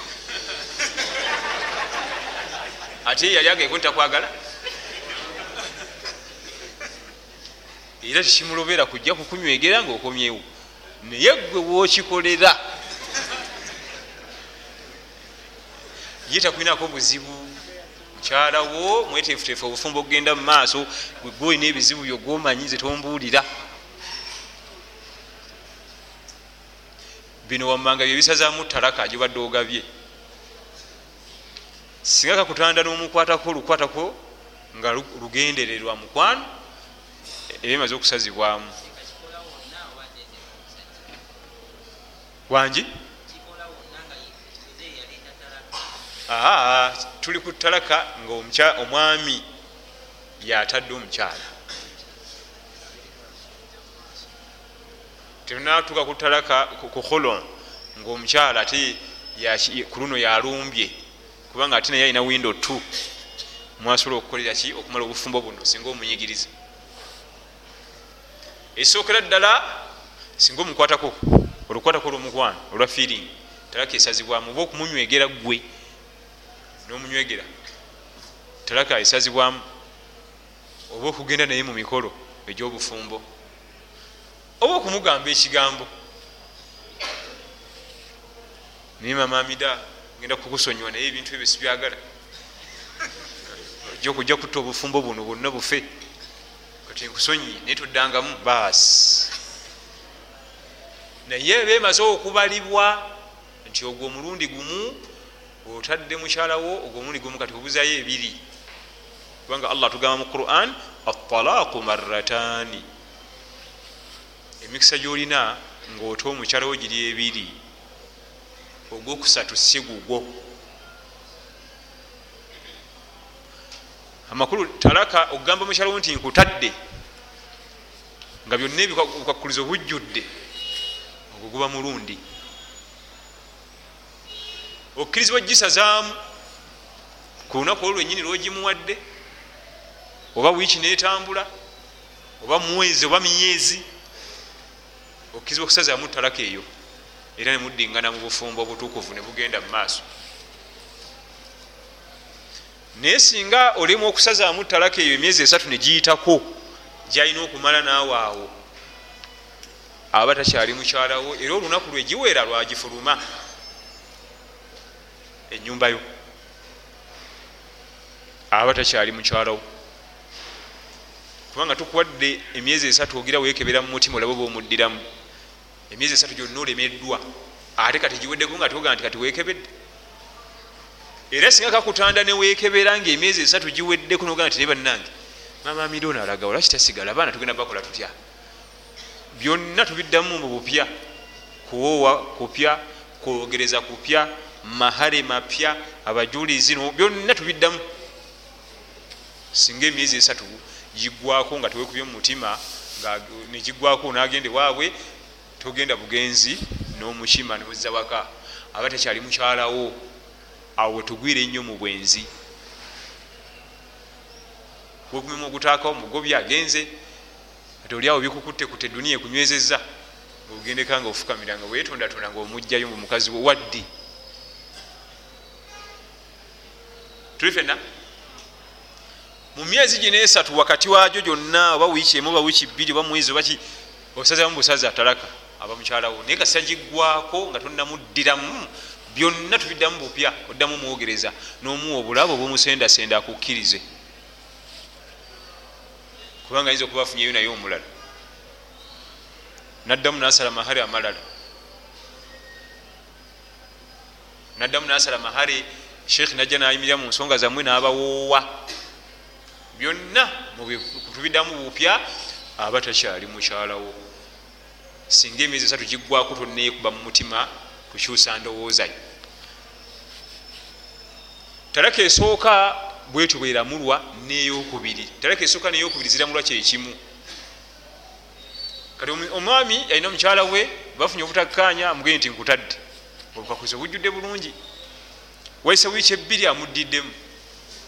Ate yali ageko ntakwagala era tekimulobera kujja kukunywegera ngaokomyewo naye gwe wokikolera. Ye takulinako buzibu. Mukyalawo mweteefuteefu obufumbo okugenda mu maaso gwolina ebizibu byogwomanyi zetombuulira bino wammanga byebisazaamu talaka gyobadde ogabye. Singa kakutanda n'omukwatako olukwatako nga lugendererwa mukwano ebimaze okusazibwamu. Wangi? Aa tuli ku talaka nga omwami yatadde omukyala. Tenatuuka ku talaka ku holon ngaomukyala ate ku luno yalumbye kubanga ate naye alina windo t mwasobola okukolera ki okumala obufumbo buno singa omunyigiriza esookera ddala singa omukwatako olukwatako olwomukwano olwa feeling talaka esazibwamu oba okumunywegera gwe nomunywegera talaka esazibwamu oba okugenda naye mu mikolo egyobufumbo. Oba okumugamba ekigambo naye mamamida genda kukusonyiwa naye ebintu ebyo sibyagala. Ojja okujja kutta obufumbo buno bwonna bufe kati nkusonyiye naye toddangamu baasi. Naye bemaze okubalibwa nti ogwo omulundi gumu otadde mukyalawo ogwo omulundi gumu kati obuzayo ebiri. Kubanga allah tugamba mu quran atalaaku marataani emikisa gyolina ngaota omukyalawo giri ebiri ogwokusatu si gugwo amakulu talaka okugamba mukyalawo nti nkutadde. Nga byonna ebikwakulizo bujjudde ogwo guba mulundi. Okkirizibwa gisazaamu ku lunaku olwo lwenyini lwogimuwadde oba wiiki netambula oba mwezi oba myezi okkirizibwa okusazaamu talaka eyo era nemuddingana mu bufumbo obutukuvu nebugenda mu maaso naye singa olimu okusazaamu talaka eyo emyezi esatu negiyitako gyalina okumala naawe awo. Aba takyali mukyalawo era olunaku lwegiweera lwagifuluma enyumbayo aba takyali mukyalawo kubanga tukuwadde emyezi esatu ogira wekebera mu mutima olabe bomuddiramu emyezi esatu gyonna olemeddwa. Ate kati giweddeko nga toga nti kati wekebedde era singa kakutanda newekebera nga emyezi esatu giweddeko nogaa nti nebannange mama mirona alaga olwaki tasigala? Abaana tugenda bakola tutya? Byonna tubiddamu mu bupya kuwoowa kupya kwogereza kupya mahare mapya abajulizi byonna tubiddamu. Singa emyezi esatu gigwako nga tewekubye mumutima negigwako nagende waabwe togenda bugenzi nomukima neweza waka aba takyali mukyalawo awo wetugwire ennyo mu bwenzi wekumimu ogutaakawo mugobi agenze ati oliawo bikukutekute duniya ekunywezeza ngaogendeka nga ofukamira nga wetondatonda nga omugjayo mu mukazi we waddi. Tuli fena mu myezi gino esatu wakati wajo gyonna oba wiiki emu oba wiiki bbiri oba mwezi obaki osazamu busaza talaka aba mukyalawo naye kasita giggwako nga tonamuddiramu byonna tubiddamu bupya oddamu mwogereza n'omuwa obulabo obwomusendasenda akukkirize. Kubanga ayinza okuba afunyeyo naye omulala. Naddamu nasala mahare amalala. Naddamu nasala mahare sheekh najja nayimirira mu nsonga zammwe n'abawoowa. Byonna tubiddamu bupya aba takyali mukyalawo singa emyezi esatu giggwako tonneekuba mu mutima kukyusa ndowoozayo talaka esooka bwetyo bweramulwa neyokubiri. Talaka esooka neyokubiri ziramulwa kyekimu kati omwami alina omukyala we bafunye obutakkanya amugee nti nkutadde. Obukakuzi obujjudde bulungi. Waisa wiiki ebbiri amuddiddemu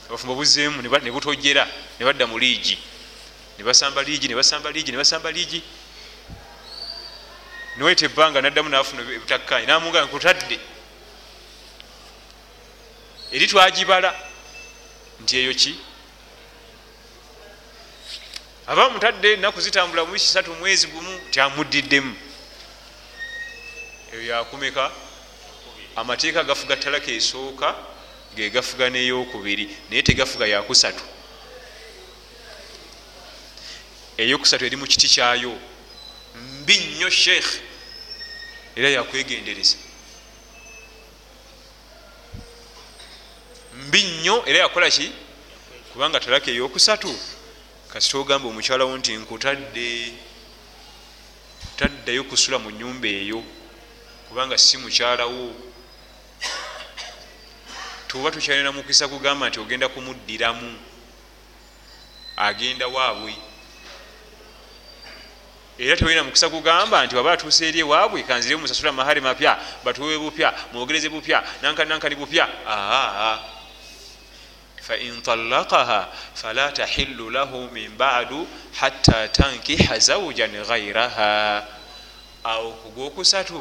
abafumba buzeemu ne butojera ne badda mu liigi. Ne basamba liigi ne basamba liigi ne basamba liigi. Niwaita ebbanga naddamu nafuna ebutakkanya namuga nkutadde eri twagibala. Nti eyo ki? Aba mutadde enaku zitambula mu kisatu mwezi gumu tyamudiddemu eyo yakumeka? Amateeka gafuga talaka esooka gegafuga neyokubiri naye tegafuga yakusatu. Eyokusatu eri mu kiti kyayo. Mbi nnyo sheekh era yakwegendereza mbi nnyo era yakola ki? Kubanga talaka eyokusatu. Kasita ogamba omukyalawo nti nkutadde. Taddayo kusula mu nyumba eyo kubanga si mukyalawo tuba tukyalina mukisa kugamba nti ogenda kumuddiramu agenda waabwe. Era tewalina mukisa kugamba nti waba atuusa eri ewaabwe kanzire musasula mahari mapya batuwe bupya mwogereze bupya nankani nankani bupya. Aa fain talakaha fala tahillu lahu min badu hatta tankiha zaujan ghairaha awo kugwokusatu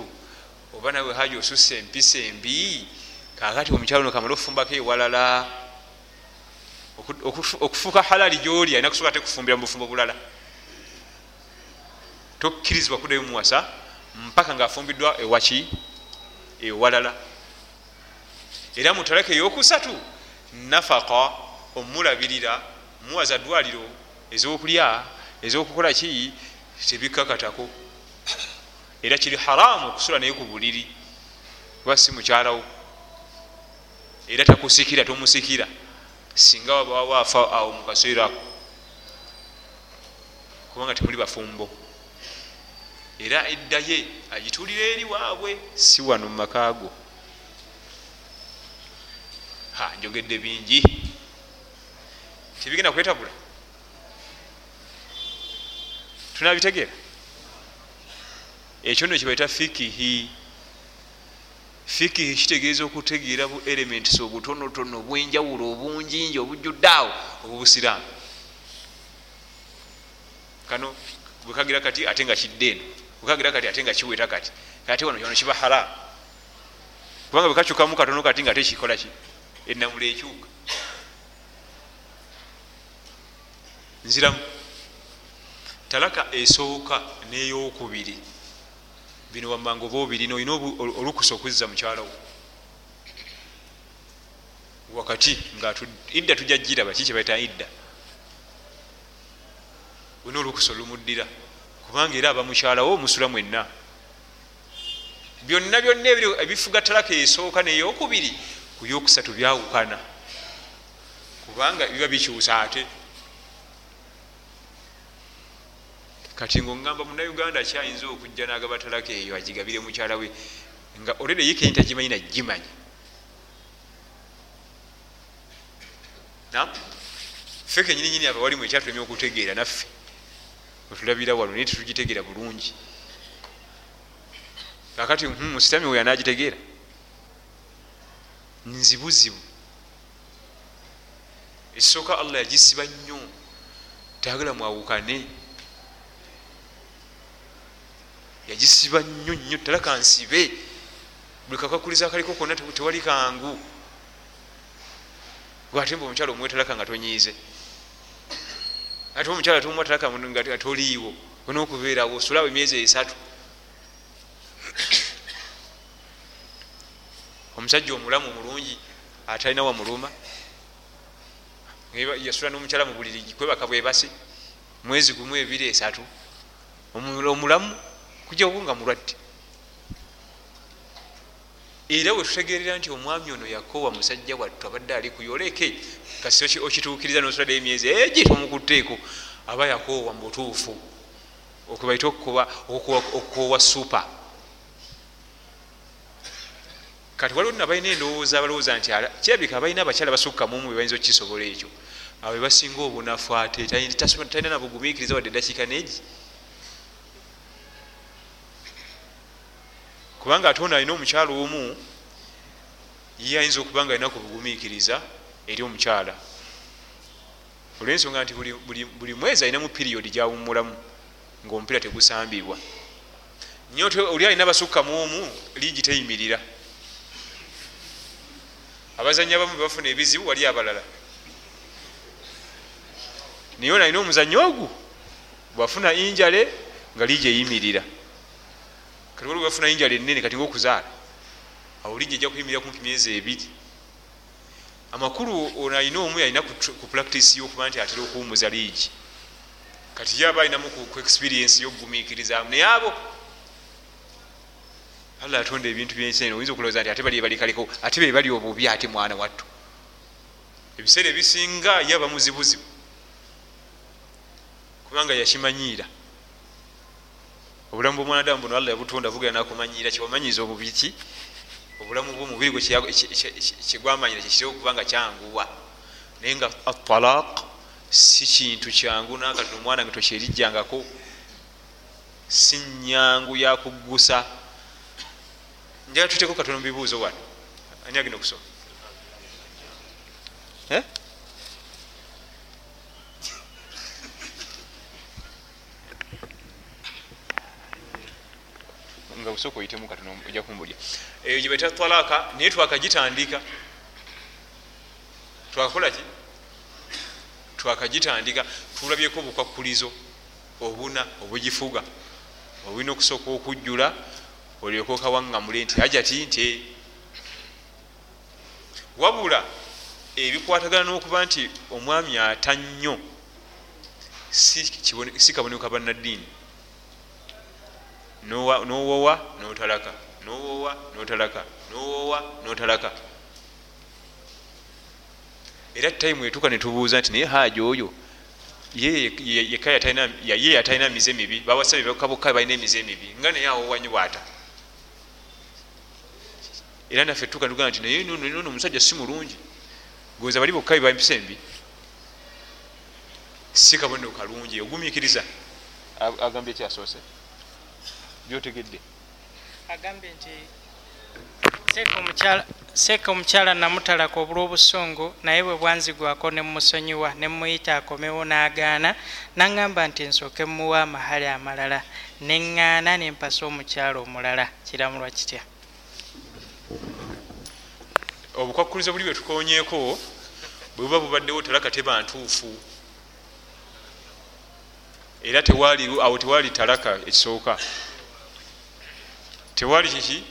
oba nawe haji osusa empisa embi kakati omukyalo no kamala okufumbako ewalala okufuuka halali gyoli alina kusobola te kufumbira mu bufumbo bulala tokkirizibwa kuddayo muwasa mpaka ngaafumbiddwa ewaki ewalala era mutalaka eyokusatu nafaka omulabirira muwaza dwaliro ezokulya ezokukola ki tebikakatako. Era kiri haramu okusula naye ku buliri kuba si mukyalawo era takusikira tomusikira singa wabawaafa awo mukaseera ako. Kubanga temuli bafumbo. Era eddaye agitulira eri waabwe si wano mumakaago ha njogedde bingi. Tebigenda kwetabula. Tunabitegeera. Ekyo nno kibaita fikihi fikihi kitegeeza okutegeera bu elements obutonotono obwenjawulo obunjinji obujjudde awo obubusiraamu. Kano bwekagira kati ate nga kidde eno bwekagira kati ate nga kiweta kati ate wano kyono kiba haramu. Kubanga bwekakyukamu katono kati nga tekikola ki enamula ekyuka nziramu talaka esooka neyokubiri bino wammanga oba obirina olina olukusa okuzza mukyalawo wakati nga idda tujja giraba ki kyebaita idda. Olina olukusa olumuddira kubanga era aba mukyalawo musula mwenna. Byonna byonna ebifuga talaka esooka neyokubiri ku yokusatu byawukana. Kubanga biba bikyusa ate. Kati ngaogamba munauganda kyayinza okujja nagaba talaka eyo agigabire mukyala we nga olere ye kenti agimanyi nagimanyi ffe kenyininyini aba walimu ekyatulemi okutegeera naffe. Wetulabira wano naye tetugitegeera bulungi. Kakati hmm, musitami we anagitegeera nzibuzibu. Esooka allah yagisiba nnyo tayagala mwawukane. Yagisiba nnyo nnyo talaka nsibe buli kakakuliza akaliko konna tewali kangu. Gwate mba omukyalo omuwe talaka nga tonyiize. Ate omukyala tumuwa talaka nga toliiwo ona okubeerawo osulawo emyezi esatu omusajja omulamu omulungi atalina wamuluma yasula nomukyala mu buliri kwebaka bwebasi mwezi gumu ebiri esatu. Omulamu kujawo nga mulwadde. Era wetutegerera nti omwami ono yakoowa musajja wattu abadde ali kuyoleke kasi okituukiriza nosula dde emyezi egi tomukutteeko aba yakoowa mu butuufu okubaita okukoowa supa kati waliwo nina balina endowooza balowooza nti kirabika balina abakyala basukkamumu bebayinza okukisobola ekyo abo bebasinga obunafu ate talina nabugumiikiriza wadde eddakiika neegi kubanga ate ono alina omukyala omu ye ayinza okuba nga alina kubugumiikiriza eri omukyala. Olwensonga nti buli mwezi alinamu piriyodi gyawumulamu ngaomupiira tegusambibwa. Nyo oli alina abasukkamu omu liigi teyimirira abazanyi abamu bebafuna ebizibu wali abalala. Naye ono alina omuzanyo ogu bwafuna injale nga liigi eyimirira. Kati waliwo bafuna injala enene kati ngaokuzaala awo lijja ejja kuyimirira kumpi myezi ebiri. Amakulu ono alina omu yalina ku practice yokuba nti atera okuwumuza liigi kati ye aba alinamu ku experience yokugumiikirizamu naye abo allah atonda ebintu byensi eno oyinza okulowooza nti ate bali balikaleko ate be bali obubi ate mwana wattu. Ebiseera ebisinga ye aba muzibuzibu kubanga yakimanyiira. Obulamu bwomwanadamu buno allah yabutonda bugera nakumanyiira kyewamanyiza obubiki obulamu bwomubiri gwe kyegwamanyira kyekireo okuba nga kyanguwa. Naye nga atalaq si kintu kyangu nakati omwana nga tokyerijjangako si nyangu yakuggusa njala tuteko katono mubibuuzo wano. Ani agenda okusoma eh? nga busooka oyitemu katono ojja kumbulya eyo gye baita talaka naye twakagitandika. Twakakola ki? Twakagitandika. Tulabyeko obukwakulizo obuna obugifuga obulina okusooka okujjula olyoka okawaŋŋamule nti ajati nti wabula ebikwatagana n'okuba nti omwami ata nnyo si kaboneka bannaddiini. Nowowa notalaka. Nowowa notalaka. Nowowa notalaka. Era taimu etuuka netubuuza nti naye haaja oyo ye yatalina mize mibi. Bawasabye bokabokka balina emize mibi. Nga naye awowanyi bwata era naffe tuuka ntugaa nti naye nono omusajja si mulungi. Goza bali bokka bebampisa embi si kabonero kalungi ogumikiriza agambye ekyasoose byotegedde. Agambye nti seeka omukyala namutalaka obulwobusungu naye bwe bwanzigwako nemusonyiwa nemuyita akomewo n'agaana naŋŋamba nti nsooke muwa amahale amalala. Neŋŋaana nempasa omukyala omulala kiramulwa kitya obukwakulizo buli bwetukonyeeko bwe buba bubaddewo talaka teba ntuufu. Era awo tewali talaka ekisooka. Tewali kiki?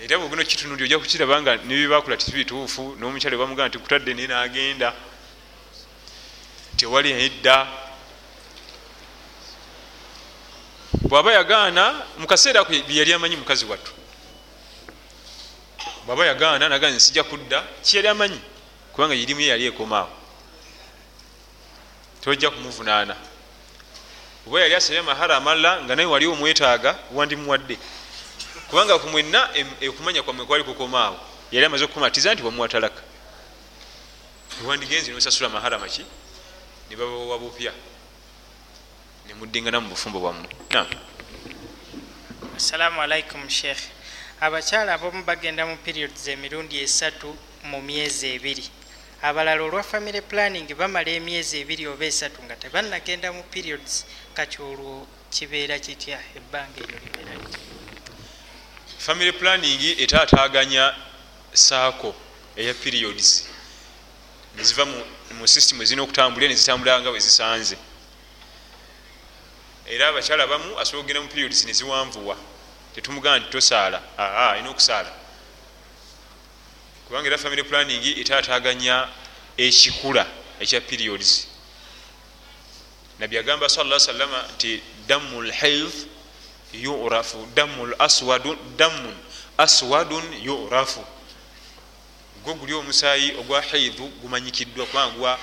Era bwogenda okitunundi ojja kukiraba nga nebibakula tibituufu nomukyala bamugaa nti kutadde naye nagenda. Tewali edda. Bwaba yagaana mukaseera byeyali amanyi mukazi wattu bwaba yagaana nagaa nsijja kudda. Kiyali amanyi? Kubanga irimu ye yali ekomaawo. Tojja kumuvunaana. Oba yali asabye amahara amalala nga naye wali omwetaaga wandimuwadde kubanga kumwenna ekumanya kwamwe kwali kukomaawo. Yali amaze okukumatiza nti wamuwatalaka ewandigenzi nosasula mahara maki nebabawa bupya. Nemuddingana mu bufumbo bwammwe. Assalamu alaikum sheekh abakyala abamu bagenda mu periods emirundi esatu mu myezi ebiri. Abalala olwa family planning bamala emyezi ebiri oba esatu nga tebanagenda mu periods kati olwo kibeera kitya? Ebbanga eryo libeera litya family planning etaataganya saako eya periods. Neziva mu system ezirina okutambulira nezitambulira nga wezisanze era abakyala abamu asobola okugenda mu periods neziwanvuwa tetumugaa nti tosaala. Aa alina okusaala. Kubanga era family planning etaataganya ekikula ekya periods. Nabbi agamba sala salama nti damu lhaid yurafu damun aswadun yurafu. Gwo guli omusaayi ogwa haidu gumanyikiddwa kubanga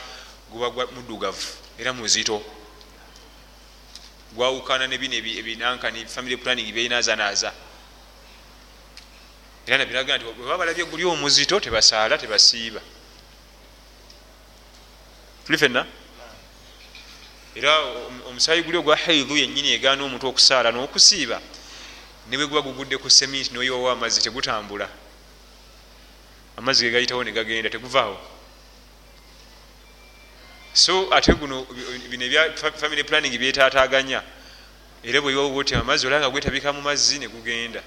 guba muddugavu era muzito gwawukana nebino ebinankani family planning byeinazanaza era nabiraga nti bweba balabye guli omuzito tebasaala tebasiiba. Tuli fenna era omusaayi guli ogwa haidu yenyini egaana omuntu okusaala n'okusiiba nebwe guba gugudde ku seminti noyiwawo amazzi tegutambula. Amazzi gegayitawo negagenda teguvaawo so ate guno bino family planning byetaataganya. Era bweyiwawo oti amazzi olanga gwetabika mu mazzi negugenda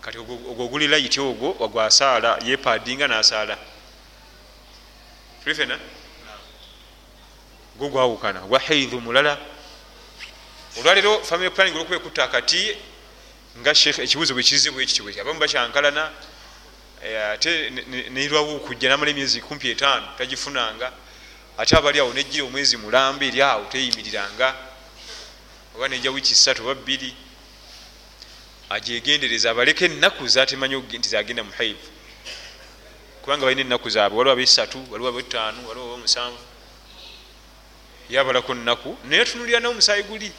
kati ogwo oguli layiti ogwo wagwasaala yepadinga nasaala. Tulifena gwo gwawukana gwa haidhu mulala. Olwaleero family planning olwokuba ekutta akati nga sheikh ekibuzo bwe kizibwa ekityo abamu bakyankalana eh, ate ne- ne- neirwawo okujja namala emyezi kumpi etaano tagifunanga ate abali awo nejjira omwezi mulamba eri awo teyimiriranga oba nejja wiiki ssatu oba bbiri agyegendereza abaleka ennaku zatemanyi nti zagenda muhaivu kubanga balina ennaku zaabwe waliwo abesatu waliwo abetaano waliwo abamusanvu yabalako nnaku naye atunulira n'omusaayi guli.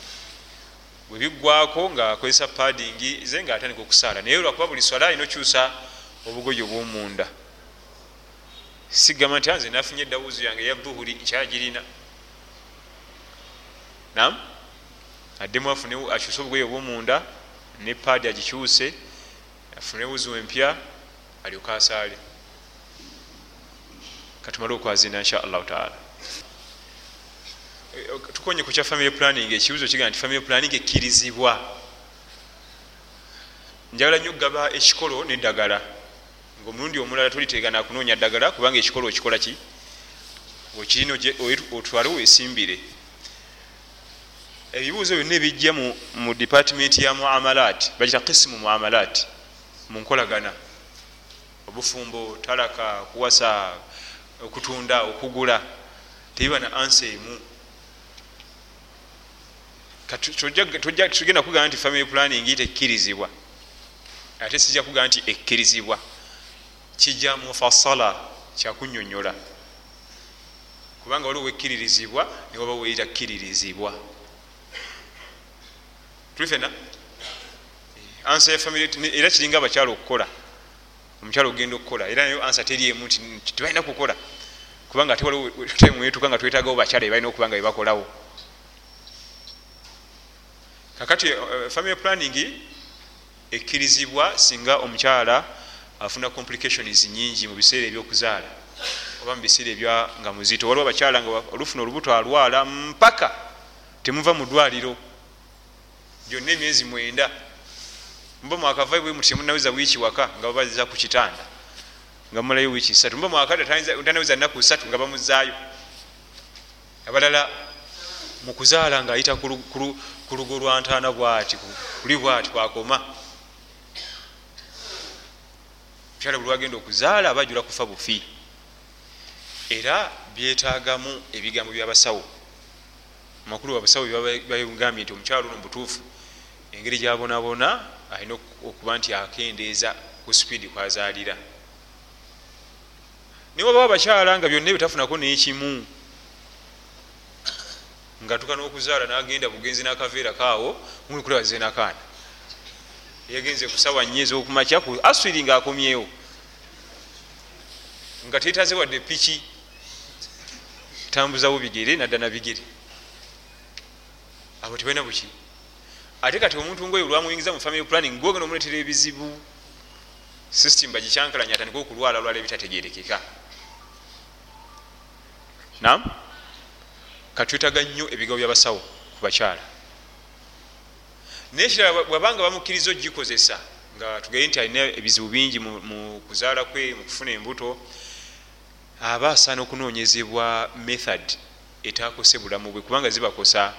Bwebiggwako nga akozesa paddingi ze nga atandika okusaala naye lwakuba buli swala alina okyusa obugoyi obwomunda sigamba nti anze nafunye eddawuzi yange eya buhuri nkyagirina nam addemu afune akyuse obugoyi obwomunda ne paadi agikyuse afune wuzu empya alyoka asaale. Katumale okwazina insha allahu taala. Eh, tukonye ku kya family planning. Ekibuzo kigaa nti family planning ekkirizibwa. Njagala nnyo okugaba ekikolo neddagala ngaomulundi omulala tolitegana kunoonya ddagala kubanga ekikolo okikola ki? Okirina ogye- oye- otwale weesimbire ebibuuzo byonna ebijja mu- department ya muamalat bagita kisimu muamalat mu nkolagana. Obufumbo talaka kuwasa okutunda okugula tebiba na ansa emu. Tugenda kugamba nti family planning tekkirizibwa ate sijja kugamba nti ekkirizibwa kijja mufasala kyakunyonyola kubanga waliwo wekkiririzibwa newaba weyita kkiririzibwa tuli fena ansa ya family ne- era kiringa abakyala okukola omukyala ogenda okukola era nayo ansa teri emu nti tebalina kukola. Kubanga ate waliwo time wetuka nga twetagawo bakyala bebalina okuba nga bebakolawo kakati eh, family planning ekkirizibwa singa omukyala afuna complications nyingi mu biseera ebyokuzaala oba mu biseera ebya nga muzito. Waliwo abakyala nga olufuna olubuto alwala mpaka temuva mu ddwaliro. Gyonna emyezi mwenda. Mba mwakava bwe muti temunaweza wiiki waka nga babaziza ku kitanda nga mumalayo wiiki satu mba mwakada tanaweza nnaku satu nga bamuzaayo abalala mukuzaala ngaayita ku lu- ku lu- ku lugo lwa ntaana bwati ku- kuli bwati kwakoma mukyala buli wagenda okuzaala aba ajula kufa bufi. Era byetaagamu ebigambo byabasawo. Amakulu abasawo bagambye nti omukyala ono mubutuufu engeri gyabonabona alina ok- okuba nti akendeeza ku sipiidi kwazaalira. Naye wabawo abakyala nga byonna ebitafunako nekimu nga tuka n'okuzaala n'agenda bugenzi n'akaveera kaawo mulikulabaze nakaana yagenze kusawa nnya ez'okumakya ku aswiri nga akomyewo nga tetaze wadde piki tambuzawo bigere nadda na bigere. Abo tebalina buki? Ate kati omuntu ngaoyo lwamuyingiza mu family planning gwogenda omuletera ebizibu system bagikyankalanya atandika okulwala lwala ebitategerekeka nam katwetaga nnyo ebigabo byabasawo ku bakyala naye kirala bwabanga bamukkiriza ogikozesa nga tugaye nti alina ebizibu bingi mu kuzaala kwe mu kufuna embuto aba asaana okunoonyezebwa method etakose bulamu bwe kubanga zibakosa.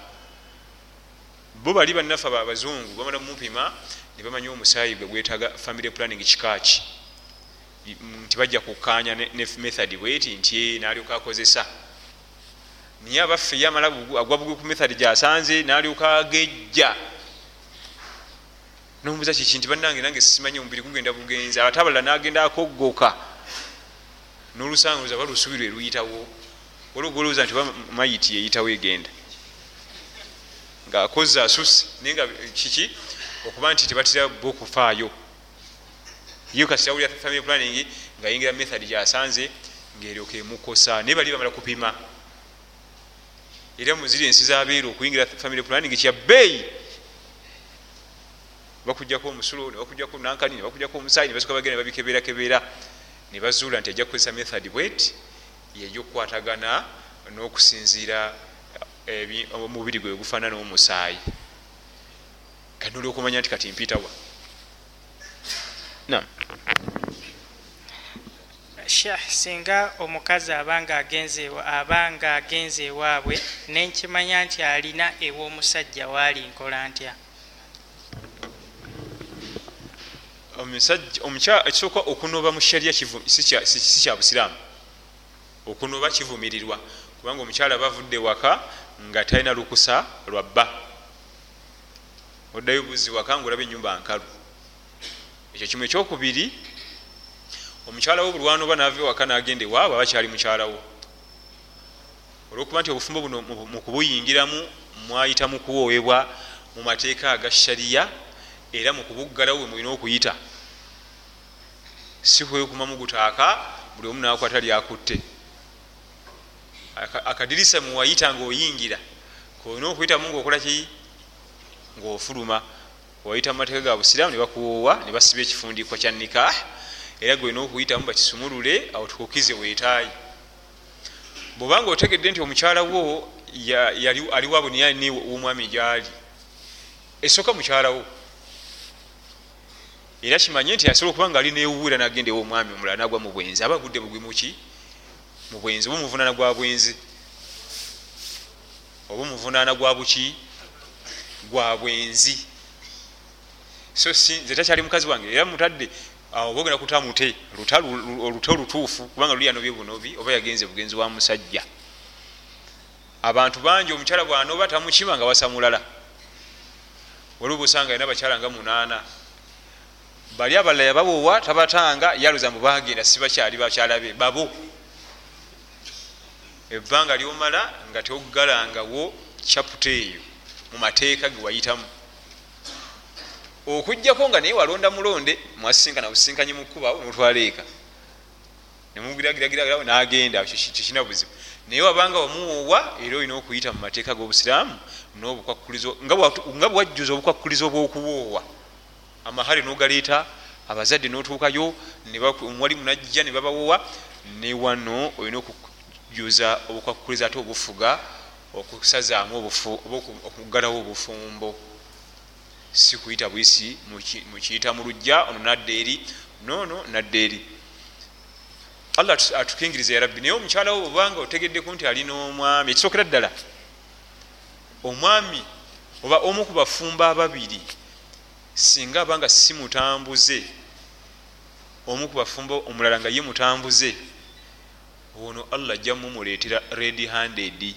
Bo bali bannaffe abazungu bamala mumupima ne bamanya omusaayi gwe gwetaga family planning kikaaki. Nti bajja kukkaanya ne method bweti nti nalyoka akozesa. Naye abaffe ye amala agwa bugwi ku method gyasanze nalyoka agejja nomubuza kiki nti bannange nange simanyi omubiri gugenda bugenzi ate abalala nagenda akoggoka. Nolusanguza balusubi lwe luyitawo olwogolowooza nti oba mayiti yeyitawo egenda? Ngaakoze asusse. Naye nga kiki? Okuba nti tebatera bo okufaayo ye kasita awulira family planning ngaayingira method gyasanze ngaeryoka emukosa. Naye bali bamala kupima era muziri ensi zabeera okuyingira family planning kya bbeeyi bakujjako omusulo nebakujjako nankani nebakujjako omusaayi nebasuka bagenda babikebeerakebeera ne bazuula nti ajja kukozesa method bwet yegyokukwatagana n'okusinziira ebi- omubiri gwe gufaanana n'omusaayi. Kati nolyoka omanya nti kati mpitawa nam shah singa omukazi abanga agenze ewa- abanga agenze ewaabwe nenkimanya nti alina ew'omusajja waali nkola ntya ekisooka okunoba mu shariya si kya busiraamu. Okunoba kivumirirwa kubanga omukyala bavudde waka nga talina lukusa lwabba oddayo buzi waka nga olaba enyumba nkalu. Ekyo kimu ekyokubiri omukyalawo bulwanoba nava ewaka nagenda ewaabwe abakyali mukyalawo olwokuba nti obufumbo buno mu kubuyingiramu mwayita mu kuwoowebwa mu mateeka aga shariya era mu kubuggalawo bwe mulina okuyita si kwekuma mugutaaka buli omu nakwata lyakutte akadirisa muwayita ngaoyingira kolina okuyitamu ngaokola ki? Ngaofuluma wayita mu mateeka ga busiraamu ne bakuwoowa ne basiba ekifundikwa kya nikah era gwena okuyitamu bakisumulule awo tukukize weetaayi bwobanga otegedde nti omukyala wo aliwabwe niyalini womwami gyali esooka mukyalawo era kimanye nti asobola okuba nga ali newuwira nagenda ewomwami omulala nagwa mu bwenzi. Aba agudde bugwi muki mu bwenzi. Oba omuvunaana gwa bwenzi? Oba omuvunaana gwa buki? Gwa bwenzi. So nze takyali mukazi wange. Era mutadde oba ogenda kutamute olute olutuufu kubanga luli yanobye bunobi oba yagenze bugenzi wa musajja. Abantu bangi omukyala bwanoba tamukima nga wasa mulala waliwo busanga alina bakyala nga munaana bali abalala yabawowa tabatanga yaluza mu bagenda sibakyali bakyala be babo. Ebbanga lyomala nga teogalangawo kyaputa eyo mu mateeka gewayitamu okugjako nga naye walonda mulonde mwasinkana businkanyi mukubawo notwala eka nemugiragiragirawo nagenda tekina buzibu. Naye wabanga wamuwowa era olina okuyita mu mateeka g'obusiraamu nobukwakulizo nga bwajjuza obukwakulizo obwokuwoowa amahale nogaleeta abazadde notuukayo wali munajja ne babawowa ne wano olina okujuza obukwakuliza ate obufuga okusazaamu okugalawo obufumbo. Si kuyita bwisi mukiyita mu lujja ono nadda eri nono nadda eri. Allah atukingiriza yarabbi naye omukyala wo obanga otegeddeku nti alina omwami ekisookera ddala? Omwami oba omu ku bafumba ababiri singa abanga si mutambuze omu ku bafumba omulala nga ye mutambuze ono allah ajja mumuleetera red handed.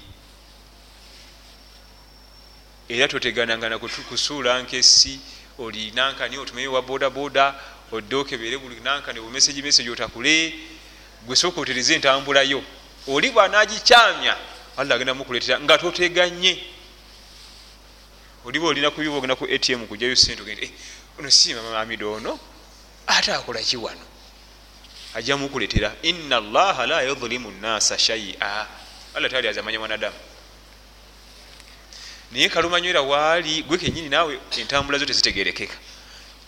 Era totegananga nakusuula nkesi oli nankani otumeyo wa boda boda odde okebere buli nankani bumeseji meseji otakule gwesooka otereze entambulayo oli bwanagikyamya alla agenda mukuletera nga toteganye oliba olina kubiba ogenda ku atm kujayo sente ogende eh, ono siima mamamida ono? Ate akola ki wano? Ajja mukuletera ina allaha la yudlimu nnasa shaia alla tali azamanya mwanadamu. Naye kalumanywera waali gwe kenyini naawe entambula zo tezitegerekeka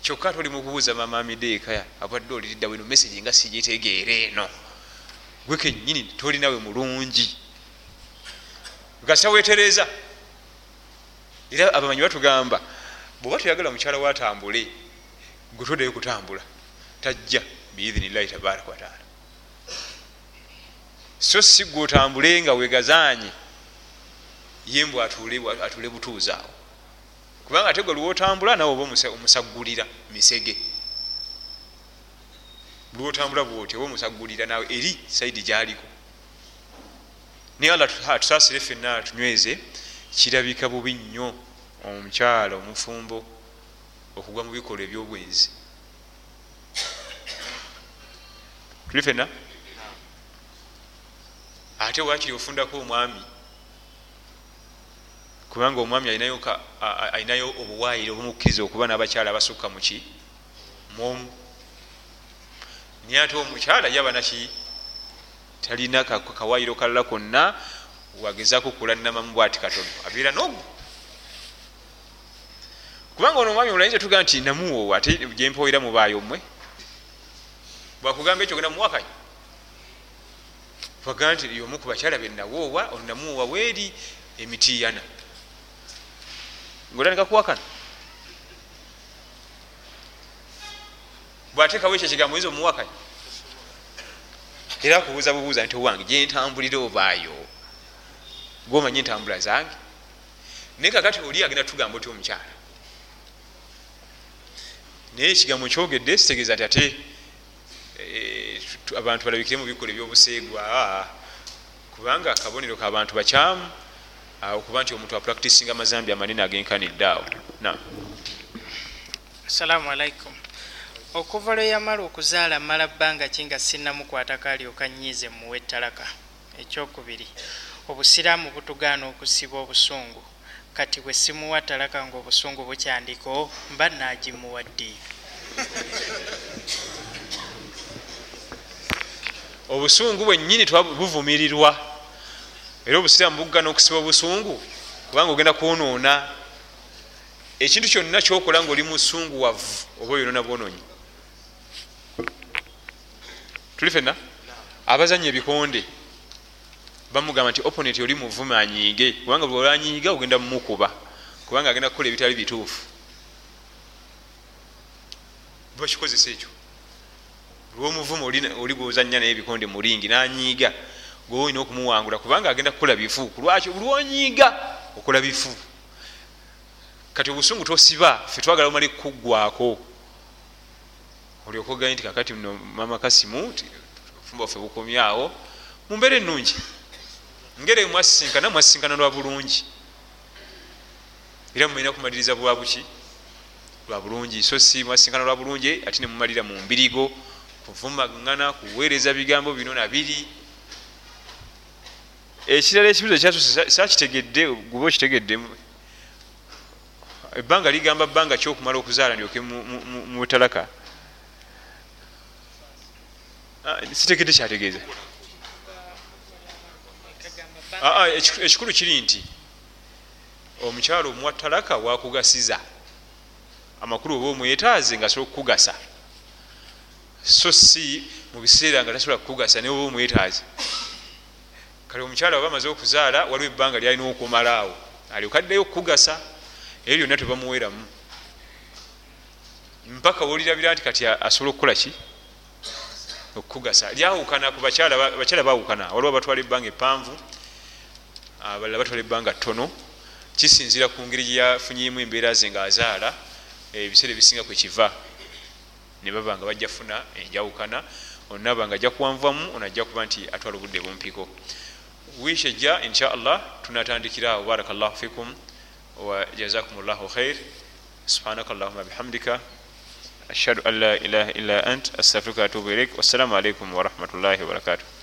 kyokka toli mukubuuza mamamideekaya abadde oliridda weno meseji nga sigitegeere eno. Gwe kenyini toli nawe mulungi. Gasa wetereza era abamanyi batugamba bweoba toyagala mukyala watambule gwe toddayo kutambula tajja biidhinillahi tabaraka wataala so si gwe otambule nga wegazanye yembw atule butuuzi awo. Kubanga ate gwe lwotambula nawe oba omusagulira misege. Lwotambula bwoti oba omusagulira nawe eri saidi gyaliko. Naye alla tusasire fenna tunyweze kirabika bubi nnyo omukyala omufumbo okugwa mu bikolwa ebyobwenzi tuli fenna ate wakiri ofundako omwami? Kubanga omwami alinayo obuwaayiro obumukkiriza okuba n'abakyala abasukka muki mwomu naye ate omukyala yaba naki talina kawaayiro kalala konna wagezaku kulanamamu bwati katono abeera nogu kubanga ono omwami olayinza tugaa nti namuwoowa ate gyempoera mubaayo mmwe. Bwakugamba ekyo genda muwakanyi bagaa nti yomu ku bakyala benawoowa onamuwoowa weeri emitiyana ngaotandika kuwakana bwateekawo ekyo ekigambo oyinza omuwakanya era akubuuza bubuuza nti owange gyentambulira obaayo gwomanyi entambula zange? Naye kakati oli agenda tugamba oti omukyala? Naye ekigambo kyogedde sitegeeza nti ate eh, tu- abantu balabikire mu bikola ebyobuseegwa kubanga akabonero kabantu bakyamu okuba nti omuntu apractisinga amazambi amanene agenkanidde awo. Assalamu alaikum okuva lwe yamala okuzaala mala bbanga ki nga sinnamukwatako alyoka nyiize muwe ettalaka ekyokubiri obusiraamu butugaana okusiba obusungu. Kati bwe simuwa ttalaka ngaobusungu bukyandiko mba naagimuwa ddi? Obusungu bwennyini twa- buvumirirwa. Era obusiraamu buggana okusiba obusungu kubanga ogenda kwonoona. Ekintu kyonna kyokola ngaoli musunguwavu oba oyonoona bwononyi tuli fenna abazanya ebikonde bamugamba nti opponent oli muvume anyiige kubanga bweolanyiiga ogenda mumukuba kubanga agenda kukola ebitali bituufu. Bakikozesa ekyo? Lwomuvume oli- gwozanya naye ebikonde mulingi nanyiiga gwe olina okumuwangula kubanga agenda kukola bifu. Kulwaki lwonyiiga okola bifu. Kati obusungu tosiba fe twagala bumale kukuggwako olyoka ogaye nti kakati no mama kasimu ti obufumbo bwaffe bukomyawo mumbeera ennungi ngere mwasisinkana mwasisinkana lwa bulungi. Era mumanyina kumaliriza bwa buki? Lwa bulungi. So si mwasisinkana lwa bulungi ate nemumalira mu mbirigo kuvumagana kuweereza bigambo bino nabiri ekirala ekibuzo kyatuse sakitegedde guba okitegeddemu ebbanga ligamba bbanga kyokumala okuzaala ndyoke mu- mu- mu- mu talaka Ah, sitegedde kyategeeza Ah, ah, ekiku- ekikulu kiri nti omukyalo omuwa talaka wakugasiza. Amakulu oba omwetaaze nga asobola okukugasa so si mu biseera nga tasobola kukugasa naye oba omwetaaze kale omukyala aba amaze okuzaala waliwo ebbanga lyalina okumalaawo alyokaddeyo okukugasa eyo lyonna tebamuweramu. Mpaka wolirabira nti kati asobola okukola ki? Okukugasa. Lyawukana ku bakyala ba- bakyala bawukana waliwo batwala ebbanga epanvu abalala batwala ebbanga ttono. Kisinzira ku ngeri gyeyafunyemu embeera ze ngaazaala ebiseera ebisinga kwe kiva. Ne baba nga bajja funa enjawukana onaba nga ajja kuwanvamu ono ajja kuba nti atwala obudde bumpiko wiiki ejja insha allah tunatandikira awo barakallahu fikum wa jazakum llahu khair subhanaka allahuma bihamdika. Ashhadu an la ilaha illa ant astaghfiruka wa atubu ilaik wassalamu alaikum warahmatullahi wabarakatuh